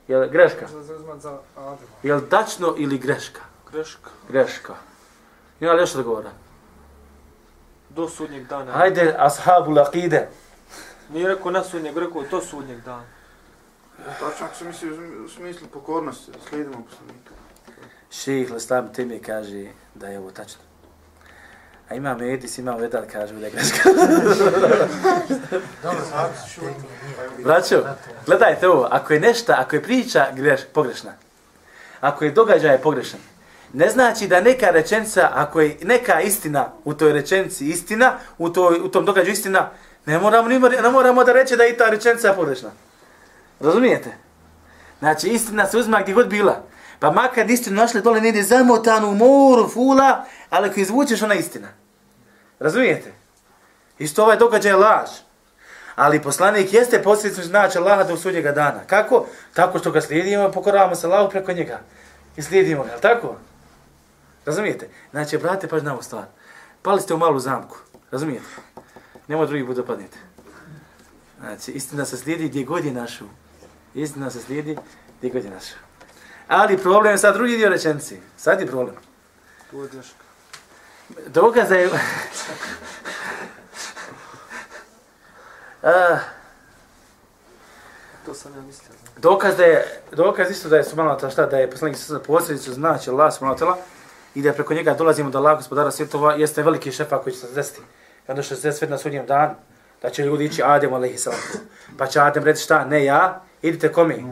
Je li greška? Za zauzmat za Adema. Je li tačno ili greška? Greška. Greška. Ima li još da govora? Do sudnjeg dana. Hajde, ashabu laqide. Nije rekao na sudnjeg, rekao to sudnjeg dana. Tačno ako se misli u smislu pokornosti, slijedimo poslanika. Ših Lestam Timi kaže da je ovo tačno. A ima Medis, ima Vedal, kaže da je greška. Braćo, gledajte ovo, ako je nešto, ako je priča greš, pogrešna, ako je događaj pogrešan, ne znači da neka rečenica, ako je neka istina u toj rečenici istina, u, toj, u tom događaju istina, Ne moramo, ne moramo da reći da je i ta rečenica pogrešna. Razumijete? Znači, istina se uzma gdje god bila. Pa makar istinu našli dole negdje zamotanu u moru, fula, ali ako izvučeš, ona istina. Razumijete? Isto ovaj događaj je laž. Ali poslanik jeste posljedno znači Allaha do sudnjega dana. Kako? Tako što ga slijedimo, pokoravamo se Allahu preko njega. I slijedimo ga, tako? Razumijete? Znači, brate, paž na ovu stvar. Pali ste u malu zamku. Razumijete? Nemo drugi put dopadnete. Znači, istina se slijedi gdje god je našu. Istina se slijedi gdje god je našu. Ali problem je sad drugi dio rečenci. Sad je problem. Tu je greška. Dokaz je... to sam ja mislio. Dokaz da je, dokaz isto da je subhanahu šta da je poslanik sa posljedicu znači Allah subhanahu i da preko njega dolazimo do Allah gospodara svjetova jeste veliki šefa koji će se desiti. I onda što se sve na sudnjem dan, da će ljudi ići Adem alaihi salam. Pa će Adem reći šta, ne ja, idite komi?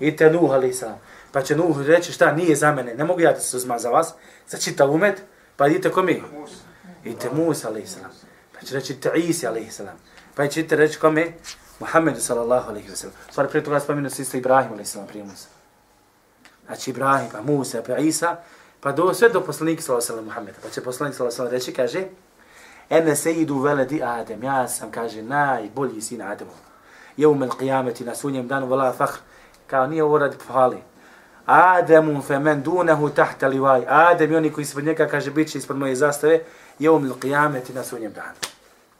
Idite Nuh alaihi salam. Pa će Nuh reći šta, nije za mene, ne mogu ja da se uzma za vas, za čitav umet, pa idite komi? Idite Musa alaihi salam. Pa će reći Ta'isi alaihi salam. Pa će idite reći kome? Muhammedu sallallahu alaihi wa sallam. Stvari prije toga spominu se isto Ibrahim alaihi salam prije Musa. Znači Ibrahim, pa Musa, pa Isa, pa do, sve do poslanika sallallahu alaihi wa sallam Muhammeda. Pa će poslanik sallallahu alaihi wa sallam reći, kaže, Ene se idu veledi Adem, ja sam, kaže, najbolji sin Ademov. Jeum el qiyameti na sunjem danu, vala fahr. kao nije ovo radi pohvali. Ademu fe men dunehu tahta livaj. Adem i oni koji ispod njega, kaže, bit će ispod moje zastave, jeum el qiyameti na sunjem danu.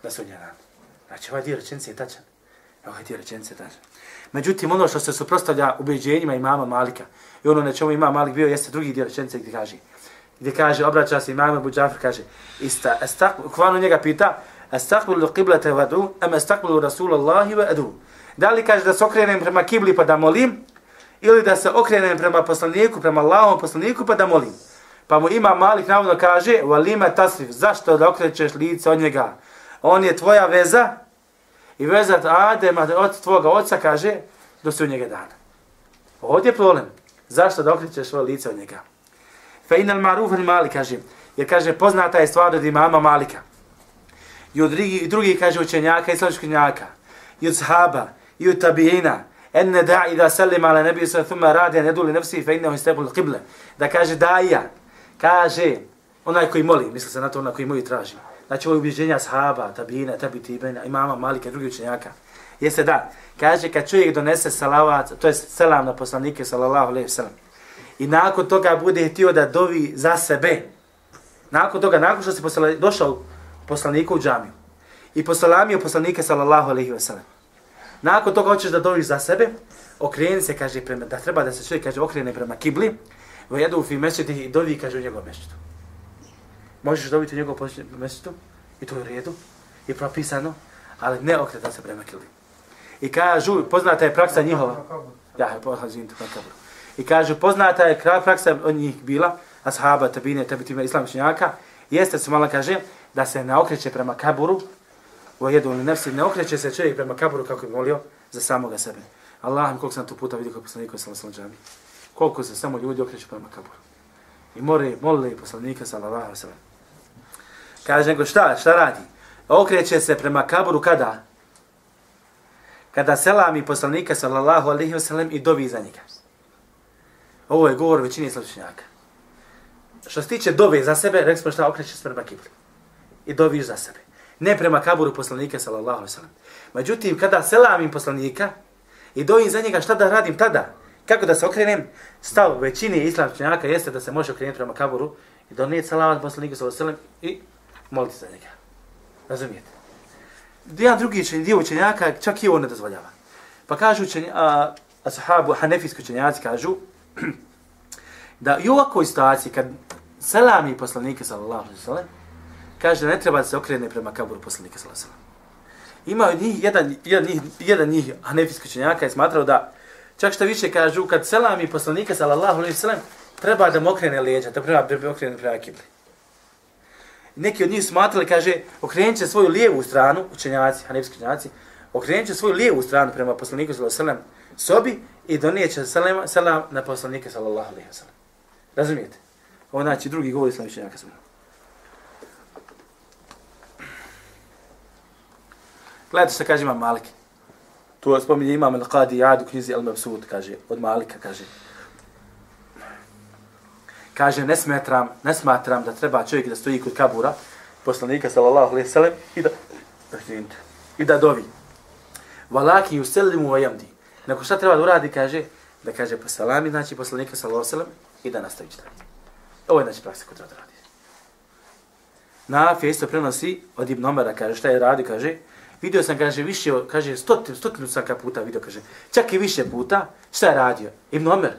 Na sunjem danu. Znači, ovaj dio rečenice je tačan. Ovaj dio rečenice je tačan. Međutim, ono što se suprostavlja ubeđenjima imama Malika, i ono na čemu ima Malik bio, jeste drugi dio rečenice gdje kaže, gdje kaže, obraća se imam Abu Džafir, kaže, ista, estak, kvanu njega pita, estakbilu qiblete vadu, em estakbilu Rasulallahi wa adu. Da li kaže da se okrenem prema kibli pa da molim, ili da se okrenem prema poslaniku, prema Allahom poslaniku pa da molim. Pa mu ima Malik navodno kaže, valima tasrif, zašto da okrećeš lice od njega? On je tvoja veza i veza Adema od tvoga oca kaže do su njega dana. Ovdje je problem. Zašto da okrećeš svoje lice od njega? Fe inal maruf al Malik kaže, jer kaže poznata je stvar od imama Malika. I od drugi, drugi kaže učenjaka i slovičkih učenjaka. I od sahaba, i od tabijina. Enne da i da selim ala nebi sa thuma radi ne duli nefsi fe innehu istebul qible. Da kaže daija, kaže onaj koji moli, misli se na to onaj koji moli traži. Znači ovo je ubjeđenja sahaba, tabijina, tabi tibina, imama Malika i drugi učenjaka. Jeste da, kaže kad čovjek donese salavat, to je selam na poslanike sallallahu alejhi ve sellem. I nakon toga bude htio da dovi za sebe. Nakon toga, nakon što se posla, došao poslaniku u džamiju i posalamio poslanike sallallahu alejhi ve sellem. Nakon toga hoćeš da doviš za sebe, okreni se, kaže, prema, da treba da se čovjek, kaže, okrene prema kibli, vo jedu u fi mesečiti i dovi, kaže, u njegovom mešćitu. Možeš dobiti u njegovom mešćitu i to je u redu i propisano, ali ne okreta se prema kibli. I kažu, poznata je praksa njihova. Ja, pohazim to na kaburu. I kaže, poznata je praksa od njih bila, ashaba, tabine, tabitima, islamičnjaka, jeste su malo kaže, da se ne okreće prema kaburu, u jedu ili nefsi, ne okreće se čovjek prema kaburu kako bi molio za samoga sebe. Allah, koliko sam tu puta vidio kod poslanika sa Lasalom. Koliko se samo ljudi okreću prema kaburu. I more, molili poslanika sa Lasalom. Kaže nego šta, šta radi? Okreće se prema kaburu kada? Kada selami poslanika sallallahu alaihi wasallam i dovi za njega. Ovo je govor većini slučnjaka. Što se tiče dove za sebe, rekli smo šta okreće se prema kibli. I doviš za sebe ne prema kaburu poslanika sallallahu alejhi ve. Međutim kada selamim poslanika i dovim za njega šta da radim tada? Kako da se okrenem? Stav većini islamčnjaka jeste da se može okrenuti prema kaburu i donijeti salavat poslaniku, sallallahu alejhi ve i moliti za njega. Razumijete? Jedan drugi dio učenjaka čak i ovo ne dozvoljava. Pa kažu učenja, a, ashabu, hanefijski učenjaci kažu da i u ovakvoj situaciji kad selami poslanike sallallahu alejhi ve sellem kaže ne treba da se okrene prema kaburu poslanika sallallahu alejhi Ima od njih jedan jedan njih jedan njih hanefijski učenjaka je smatrao da čak što više kažu kad selami poslanika sallallahu alejhi ve sellem treba da mokrene leđa, da treba da okrene prema kibli. Neki od njih smatrali, kaže, okrenut će svoju lijevu stranu, učenjaci, hanefijski učenjaci, okrenut će svoju lijevu stranu prema poslaniku sallallahu alejhi ve sellem sobi i donijeće selam, selam na poslanike sallallahu alaihi wa sallam. Razumijete? Ovo znači drugi govor islam učenjaka sam. Gledajte što kaže Imam Malik. Tu spominje Imam Al-Qadi Jad u knjizi Al-Mabsud, kaže, od Malika, kaže. Kaže, ne smatram, ne smatram da treba čovjek da stoji kod kabura, poslanika, sallallahu alaihi sallam, i da, i da dovi. Valaki u wa vajamdi. Neko šta treba da uradi, kaže, da kaže po salami, znači poslanika, sallallahu alaihi sallam, i da nastavi čitati. Ovo je znači praksa koju treba da radi. Na isto prenosi od Ibn Omara, kaže, šta je radi, kaže, Vidio sam, kaže, više, kaže, stotinu, stotinu sam ka puta vidio, kaže, čak i više puta, šta je radio? Ibn Omer.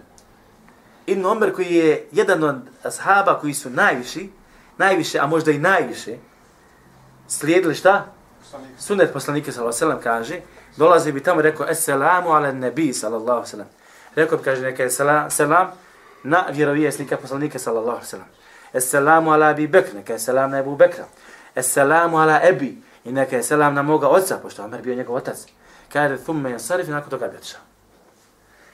Ibn Omer koji je jedan od ashaba koji su najviši, najviše, a možda i najviše, slijedili šta? Sunet poslanike, sallallahu alaihi kaže, dolazi bi tamo i rekao, Esselamu ala nebi, sallallahu alaihi Rekao bi, kaže, neka je selam, selam na vjerovjesnika poslanike, sallallahu alejhi ve sellem. Esselamu ala Abi Bekr, neka je selam na Ebu Bekra. Esselamu ala Ebi, i neka je selam na moga oca, pošto Omer bio njegov otac. Kaže, thumme je sarif nakon toga bi otišao.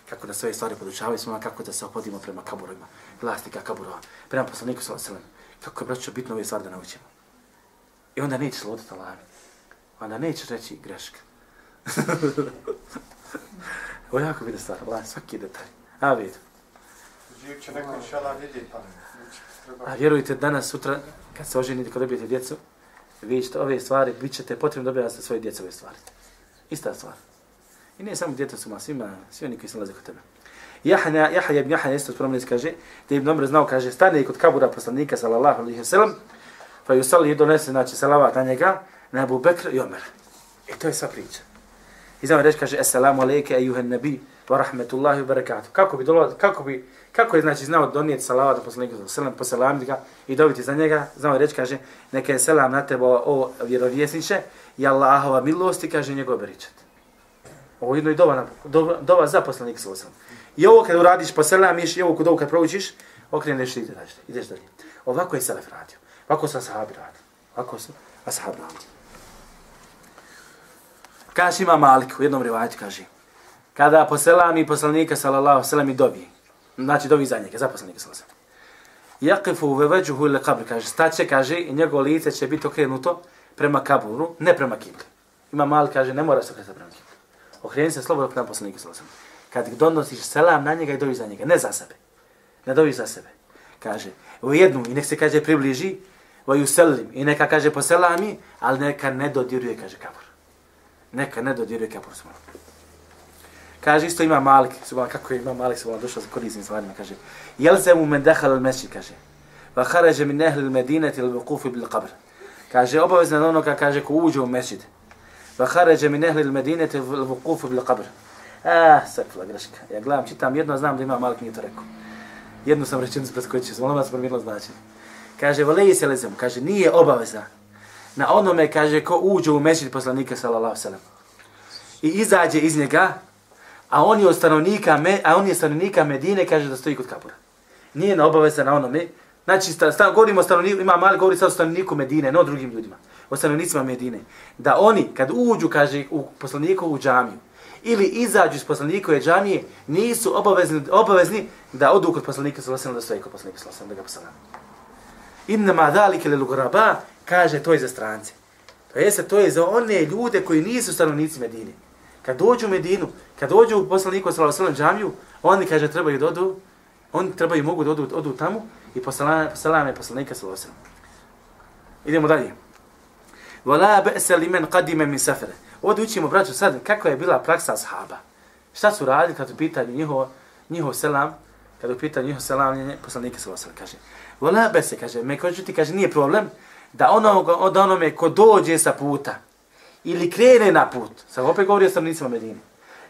Kako da sve stvari podučavaju smo, kako da se opodimo prema kaburima, vlasnika kaburova, prema poslaniku sallallahu alejhi ve sellem. Kako je braćo bitno ove stvari da naučimo. I onda nećeš lutati Allah. Onda nećeš reći greška. Ovo je jako vidi stvar, Allah, svaki detalj. A vidim. Živ će neko inšala vidjeti, pa A vjerujte, danas, sutra, kad se oženite, kad dobijete djecu, vi ćete ove stvari, bit ćete potrebno dobijati za svoje djece ove stvari. Ista stvar. I nije samo djeca su ma, svima, svi oni koji se nalaze kod tebe. Jahanja, Jahanja ibn Jahanja isto spomenuli kaže, da ibn Omer znao, kaže, stane kod kabura poslanika, sallallahu alaihi wa sallam, pa ju sali i donese, znači, salavat na njega, na Abu Bekra i Omer. I to je sva priča. I znamo reći, kaže, Esselamu alaike, ejuhen nabi, wa rahmetullahi wa barakatuh. Kako bi dolo, kako bi, kako je, znači, znao donijeti salavat na poslanika, sallam, poselamiti ga i dobiti za njega, znamo reći, kaže, neka je selam na tebo, o vjerovjesniče, i Allahova milosti, kaže, njegov beričat. Ovo je jedno i dova, dova, dova za poslanika, sallam. I ovo kad uradiš poselamiš, i ovo kod ovo kad proučiš, okreneš i ideš, ideš dalje. Ovako je Selef radio. Ovako su ashabi radili. Ovako su ashabi radili. Kaže ima Malik u jednom rivajetu, kaže. Kada poselami poslanika sallallahu sallam i dobi. Znači dobi za njega, za poslanika sallallahu sallam. Jakifu ve veđuhu ili kabri, kaže. Staće, kaže, i njegovo lice će biti okrenuto prema kaburu, ne prema kibli. Ima Malik, kaže, ne mora se okrenuti prema kibli. Okreni se slobodno prema poslanika sallallahu sallam kad donosiš selam na njega i dovi za njega, ne za sebe. Ne dovi za sebe. Kaže, u jednu i nek se kaže približi, u selim i neka kaže poselami, ali neka ne dodiruje, kaže kabur. Neka ne dodiruje kapur smo. Kaže, isto ima Malik, subhan, kako je ima Malik, subhan, došao za korisnim stvarima, kaže, jel se mu men dehal al mesjid, kaže, va harađe min ehli al medineti il vukufi bil qabr. Kaže, obavezno na onoga, kaže, ko uđe u mesjid, va harađe min ehli al medineti il vukufi bil qabr. Ah, sakla greška. Ja gledam, čitam jedno, znam da ima Malik nije to rekao. Jednu sam rečenicu preskočio, zvolim vas promijenilo znači. Kaže, valeji se lezem, kaže, nije obaveza. Na onome, kaže, ko uđe u mešćid poslanika, sallallahu sallam. I izađe iz njega, a on je od stanovnika, me, a on je stanovnika Medine, kaže da stoji kod kabura. Nije na obaveza na onome. Znači, sta, sta, govorimo o stanovniku, ima mali govori sad o stanovniku Medine, ne o drugim ljudima. O stanovnicima Medine. Da oni, kad uđu, kaže, u poslanikovu džamiju, ili izađu iz poslanikove džamije, nisu obavezni, obavezni da odu kod poslanika sallallahu alejhi ve sellem da stoji kod poslanika sallallahu alejhi ve sellem da ga posalam. Inna ma zalika lil ghuraba kaže to je za strance. To jeste to je za one ljude koji nisu stanovnici Medine. Kad dođu u Medinu, kad dođu u poslaniku sallallahu alejhi džamiju, oni kaže trebaju da odu, oni trebaju mogu da odu, odu tamo i posalame posalame poslanika sallallahu alejhi Idemo dalje. Wala ba'sa liman qadima min safara. Ovdje učimo, braću, sad, kako je bila praksa ashaba. Šta su radili kad u pitanju njihov, njihov selam, kad u pitanju njihov selam, poslanike sallallahu alejhi kaže. Vola be kaže, me ko ti kaže, nije problem da ono, od onome ko dođe sa puta ili krene na put, sad opet govori o stanovnicima Medine,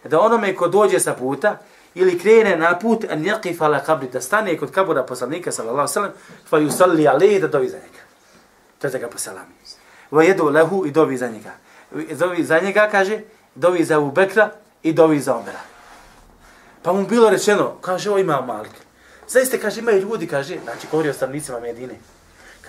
da onome ko dođe sa puta ili krene na put, an yaqif ala qabri, da stane kod kabura poslanika sallallahu alejhi ve sellem, fa yusalli alayhi da dovi za njega. To je da ga poselami. Wa yadu lahu i dovi za njega dovi za njega, kaže, dovi za Abu Bekra i dovi za Omera. Pa mu bilo rečeno, kaže, o ima Malik. Zaiste, kaže, imaju ljudi, kaže, znači, govori o stanovnicima Medine.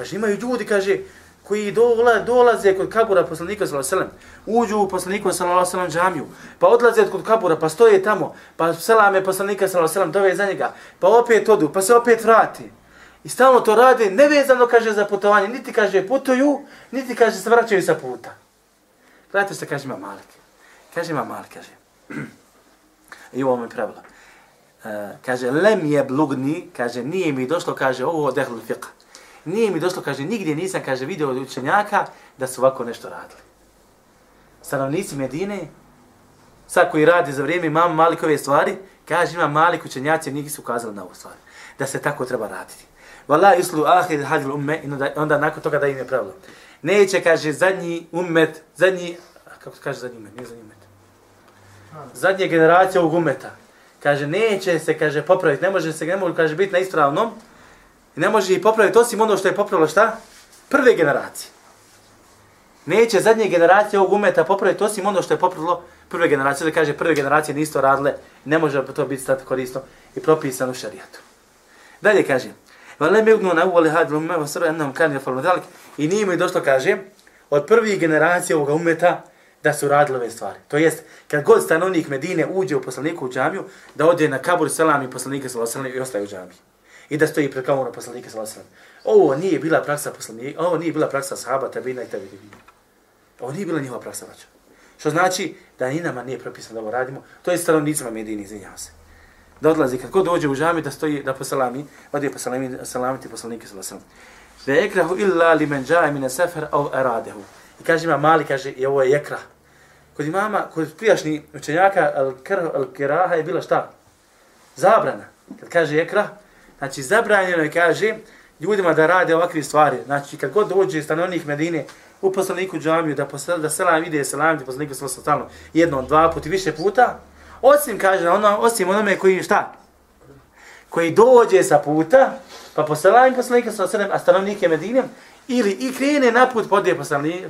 Kaže, imaju ljudi, kaže, koji dola, dolaze kod kabura poslanika sallallahu alejhi ve sellem, uđu u poslanika sallallahu alejhi ve sellem džamiju, pa odlaze kod kabura, pa stoje tamo, pa selame poslanika sallallahu alejhi ve sellem dove za njega, pa opet odu, pa se opet vrati. I stalno to rade, nevezano kaže za putovanje, niti kaže putuju, niti kaže se vraćaju sa puta. Gledajte što kaže ima Malik. Kaže ima Malik, kaže. I ovo mi pravilo. Uh, kaže, lem je blugni, kaže, nije mi došlo, kaže, ovo dehlul fiqh. Nije mi došlo, kaže, nigdje nisam, kaže, vidio od učenjaka da su ovako nešto radili. Stanovnici Medine, sad koji radi za vrijeme imam Malikove stvari, kaže, ima Malik učenjaci, njih su ukazali na ovu stvar. Da se tako treba raditi. Vala islu ahir hadil umme, i onda, onda nakon toga da im je pravilo neće, kaže, zadnji umet, zadnji, kako se kaže zadnji umet, nije zadnji umet, zadnja generacija ovog umeta, kaže, neće se, kaže, popraviti, ne može se, ne može, kaže, biti na ispravnom, ne može ih popraviti osim ono što je popravilo šta? Prve generacije. Neće zadnje generacije ovog umeta popraviti osim ono što je popravilo prve generacije, da kaže, prve generacije nisto radile, ne može to biti stati korisno i propisano u šarijatu. Dalje kaže, Valem mi ugnu na uvali hadil umme, va srva ennam kan je falma dalik. I nije mi došlo, kaže, od prvih generacija ovoga umeta da su radile ove stvari. To jest, kad god stanovnik Medine uđe u poslaniku u džamiju, da ode na kabur selam i poslanika sallallahu i ostaje u džamiji i da stoji pred kamerom poslanika sallallahu alejhi ve sellem. Ovo nije bila praksa poslanika, ovo nije bila praksa sahaba, tabina i tabiina. Ovo nije bila njihova praksa, braćo. Što znači da ni nama nije propisano da ovo radimo, to je stanovnicima Medine, izvinjavam se. Da odlazi, kad god dođe u džami, da stoji, da posalami, ode posalami, salamiti poslanike sallallahu alejhi ve sellem. Ve ekrahu illa limen ja'a min safar aw aradehu. I kaže ima mali, kaže, i ovo je ekra. Kod imama, kod prijašnji učenjaka, al al kiraha je bila šta? Zabrana. Kad kaže ekra, znači zabranjeno je, kaže, ljudima da rade ovakve stvari. Znači, kad god dođe stanovnik Medine u poslaniku džamiju, da, posel, da selam ide, selam ide poslaniku sa stalno, jednom, dva puta, više puta, osim, kaže, ono, osim onome koji, šta? Koji dođe sa puta, pa poselam poslanika sa selam, a stanovnike Medine, ili i krene na put pa podje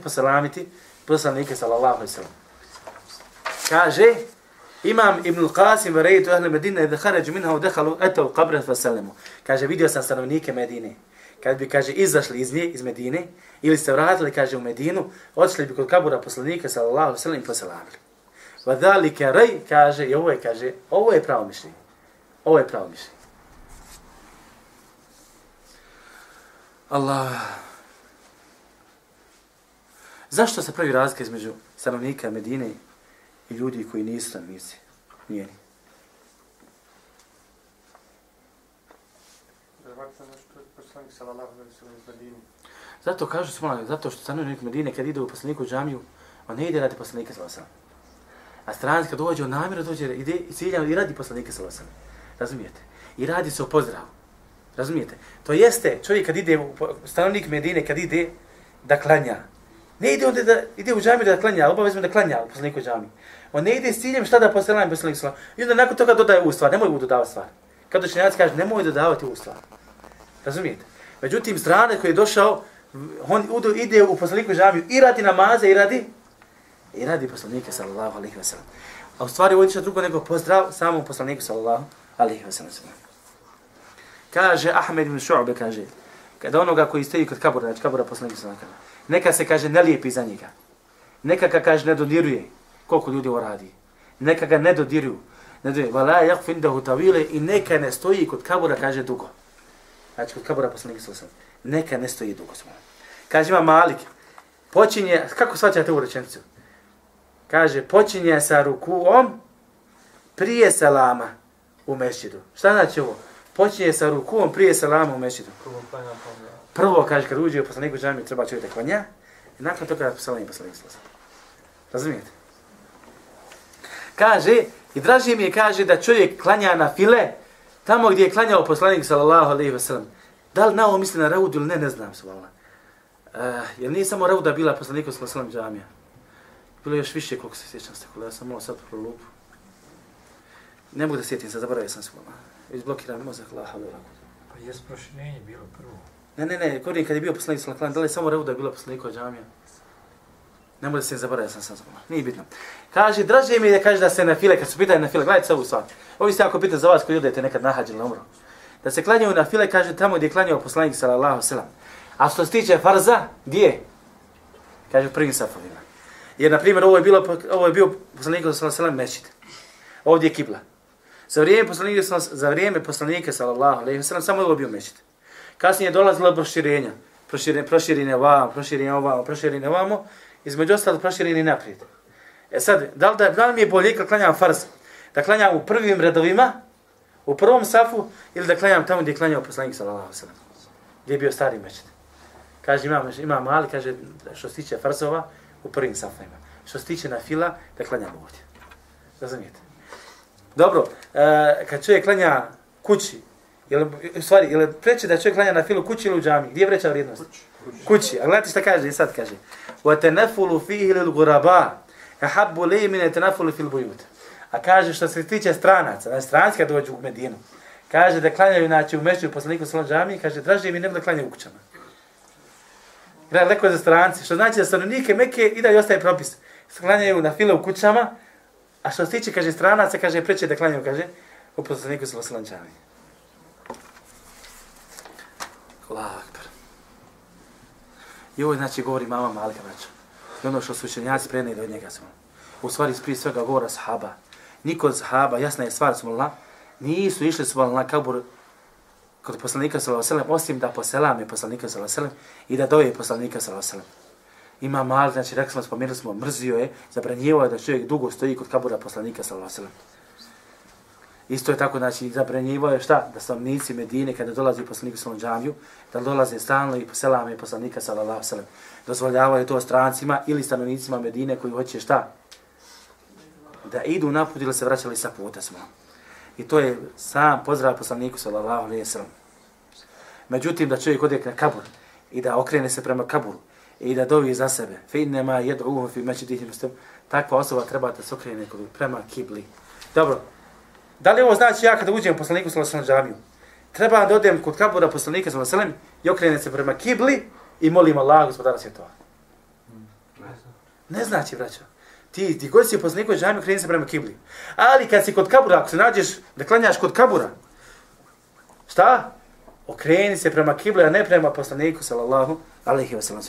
poselamiti poslanike sallallahu alaihi sallam. Kaže, Imam Ibn Qasim ve rejtu ahle Medine da haređu minha udehalu dakhalu atu qabra fa. Kaže vidio sam stanovnike Medine. Kad bi kaže izašli iz nje iz Medine ili se vratili kaže u Medinu, odšli bi kod kabura poslanika sallallahu sallam, i sellem poselamili. Wa rej, kaže i ovo je kaže ovo je pravo mišljenje. Ovo je pravo mišljenje. Allah. Zašto se pravi razlika između stanovnika Medine i ljudi koji nisu stanovnici njeni. Zato kažu smo, zato što stanovnik Medine kad ide u poslaniku džamiju, on ne ide radi poslanika sallallahu A stranac kad dođe, on namjerno dođe, ide i cilja i radi poslanika sallallahu Razumijete? I radi se o pozdravu. Razumijete? To jeste, čovjek kad ide, stanovnik Medine kad ide da klanja, ne ide onda da ide u džamiju da klanja, obavezno da klanja u poslaniku džamiju. On ne ide s ciljem šta da poselam poslanik sallam. I onda nakon toga dodaje u stvar, nemoj mu dodavati stvar. Kad učenjaci kaže, nemoj dodavati u stvar. Razumijete? Međutim, strane koji je došao, on ide u poslaniku džamiju i radi namaze i radi i radi poslanike sallallahu alejhi ve sellem. A u stvari ovo je drugo nego pozdrav samom poslaniku sallallahu alejhi ve sellem. Kaže Ahmed ibn Shu'be kaže kada onoga koji stoji kod kabura, znači kabura poslanika sallallahu alejhi ve sellem. Neka se kaže ne lijepi za njega. Neka ga kaže ne dodiruje koliko ljudi ovo radi. Neka ga ne dodiruju. Ne dodiruje. Vala yakfin da hutavile i neka ne stoji kod kabura, kaže dugo. Znači kod kabura poslanika sa. Neka ne stoji dugo. Kaže ima Malik. Počinje, kako svaćate ovu rečenicu? Kaže, počinje sa rukuom prije salama u mešćidu. Šta znači ovo? Počinje sa rukuom prije salama u mešćidu. Prvo, kaže, kad uđe u poslaniku džamiju, treba čovjek da klanja, i nakon toga salam i poslanik slasa. Razumijete? Kaže, i draži mi je, kaže, da čovjek klanja na file, tamo gdje je klanjao poslanik sallallahu alaihi ve sellem. Da li na ovo misli na raudu ili ne, ne znam se, vala. Uh, e, jer nije samo rauda bila poslaniku sallallahu alaihi ve sellem džamija. Bilo je još više koliko se sjećam se, ja sam malo sad pro lupu. Ne mogu da sjetim se, zaboravio sam se, vala. Izblokiram mozak, laha, vala. Pa je proširenje bilo prvo. Ne, ne, ne, govorim kad je bio poslanik sallallahu alejhi wa sallam, da li je samo rauda bila poslaniku džamija? Ne može se zaboraviti, sam sam zaboravio. Nije bitno. Kaže, draže mi je da kaže da se na file, kad su pitanje na file, gledajte se ovu stvar. Ovi se ako pita za vas koji idete nekad na hađi ili umru. Da se klanjaju na file, kaže tamo gdje je klanjao poslanik sallallahu sallam. A što se tiče farza, gdje? Kaže u prvim safovima. Jer, na primjer, ovo je, bilo, ovo je bio poslanik sallallahu sallam mešćid. Ovdje je kibla. Za vrijeme poslanika, za vrijeme poslanika sallallahu alejhi ve sellem samo je bio mešćid. Kasnije je dolazilo proširenja. Proširenje, proširenje ovamo, proširenje ovamo, proširenje ovamo između ostalo proširenje naprijed. E sad, da li, da, da li mi je bolje kad klanjam farz? Da klanjam u prvim redovima, u prvom safu, ili da klanjam tamo gdje je klanjao poslanik sallallahu sallam, gdje je bio stari mečet. Kaže, imam, ima mali, kaže, što se tiče farzova, u prvim safima. Što se tiče na fila, da klanjam ovdje. Razumijete? Dobro, e, kad čovjek klanja kući, ili, u stvari, ili preće da čovjek klanja na filu kući ili u džami, gdje je vreća vrijednost? Kući. kući. A gledajte šta kaže, sad kaže. وَتَنَفُلُ فِيهِ لِلْغُرَبَا أَحَبُّ لِي مِنَ تَنَفُلُ فِي الْبُيُوتِ A kaže što se tiče stranaca, na stranci kad dođu u Medinu, kaže da klanjaju znači, u mešću poslaniku sallam džami, kaže draže mi nego da klanjaju u kućama. Gledaj, leko je za stranci, što znači da stanovnike Mekke i da i ostaje propis. Klanjaju na file u kućama, a što se tiče, kaže, stranaca, kaže, preće da klanjaju, kaže, u poslaniku sallam džami. Hvala. I ovo znači govori mama Malika braćo. I ono što su učenjaci prenijeli od njega smo. U stvari prije svega govora sahaba. Niko od sahaba, jasna je stvar smo nisu išli su na kabur kod poslanika sallallahu alejhi ve sellem osim da poselame poslanika sallallahu alejhi ve sellem i da doje poslanika sallallahu alejhi ve sellem. Ima mal, znači rekli smo, spomenuli smo, mrzio je, zabranjivao je da čovjek dugo stoji kod kabura poslanika sallallahu alejhi ve sellem. Isto je tako, znači, zabranjivo je šta? Da stanovnici Medine, kada dolazi poslanik u džamiju, da dolaze stalno i poselame poslanika sallallahu sallam. Dozvoljavaju to strancima ili stanovnicima Medine koji hoće šta? Da idu naput ili se vraćali sa puta smo. I to je sam pozdrav poslaniku sallallahu alejhi. Međutim, da čovjek ode na kabur i da okrene se prema kaburu i da dovi za sebe, fe nema jedru fi međidihim muslim, takva osoba treba da se okrene prema kibli. Dobro, da li ovo znači ja kada uđem poslaniku sallallahu alejhi ve džamiju, treba da odem kod kabura poslanika sallallahu alejhi ve sellem i okrenem se prema kibli i molim Allah, gospodara svjetova. Ne znači, braćo. Ti, ti god si poslaniku džamiju, kreni se prema kibli. Ali kad si kod kabura, ako se nađeš da klanjaš kod kabura, šta? Okreni se prema kibli, a ne prema poslaniku, sallallahu alejhi ve sellem.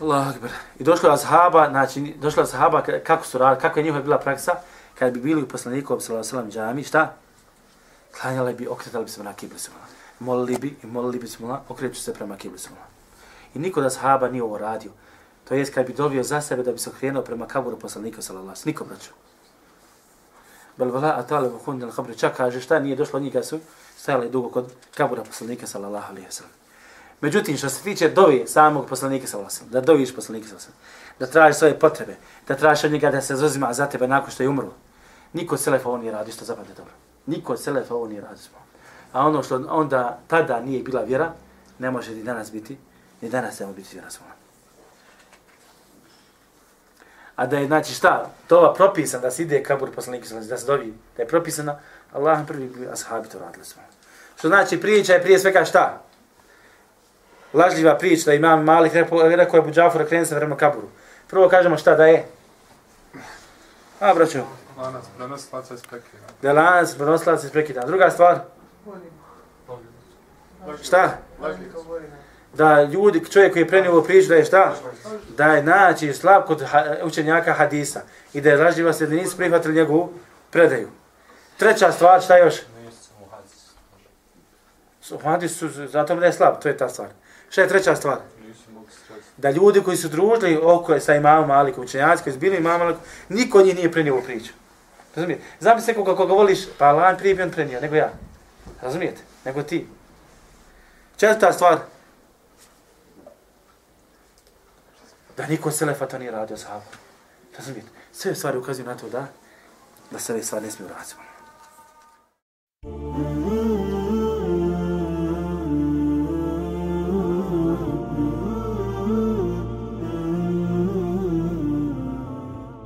Allah akbar. I došla je ashaba, znači, došla je ashaba, kako su radili, kako je njihova bila praksa, kad bi bili u poslaniku, sallallahu alejhi wa džami, šta? Klanjali bi, okretali bi se na kibli, sallallahu molili bi i molili bi smo okreću se prema kibli sallallahu I niko da sahaba nije ovo radio. To jest kad bi dobio za sebe da bi se okrenuo prema kaburu poslanika sallallahu alejhi Niko braću. Bel vala atale u al kabri čak kaže šta nije došlo njega su stajali dugo kod kabura poslanika sallallahu alejhi ve sellem. Međutim što se tiče dovi samog poslanika sa alejhi da doviš poslanika sallallahu da tražiš svoje potrebe, da tražiš od njega da se zazima za tebe nakon što je umrlo, Niko od selefa ovo nije radio, što zapamte dobro. Niko od selefa ovo nije radio. A ono što onda tada nije bila vjera, ne može ni danas biti, ni danas ne može biti vjera svoja. A da je, znači šta, to je propisan da se ide kabur poslanika, da se dovi, da je propisana, Allah prvi bi ashabi to radili smo. Što znači priča je prije svega šta? Lažljiva priča da imam malih rekao je Buđafura krenu se prema kaburu. Prvo kažemo šta da je? A, braćo. Lanac prenoslaca iz prekida. Da lanac prenoslaca iz prekida. Druga stvar? Šta? Da ljudi, čovjek koji je prenio ovu priču, da je šta? Da je znači slab kod učenjaka hadisa i da je lažljiva se da nisu prihvatili njegovu predaju. Treća stvar, šta još? U hadisu, zato da je slab, to je ta stvar. Šta je treća stvar? Da ljudi koji su družili oko sa imamom Malikom, učenjaci koji su bili imamom Malikom, niko od njih nije prenio ovu priču. Razumijete? Znam se koga koga voliš, pa Allah prije bi on prenio, nego ja. Razumijete? Nego ti. Četvrta stvar. Da niko selefa to nije radio sahabu. Razumijete? Sve stvari ukazuju na to da da se ove stvari ne smiju raditi.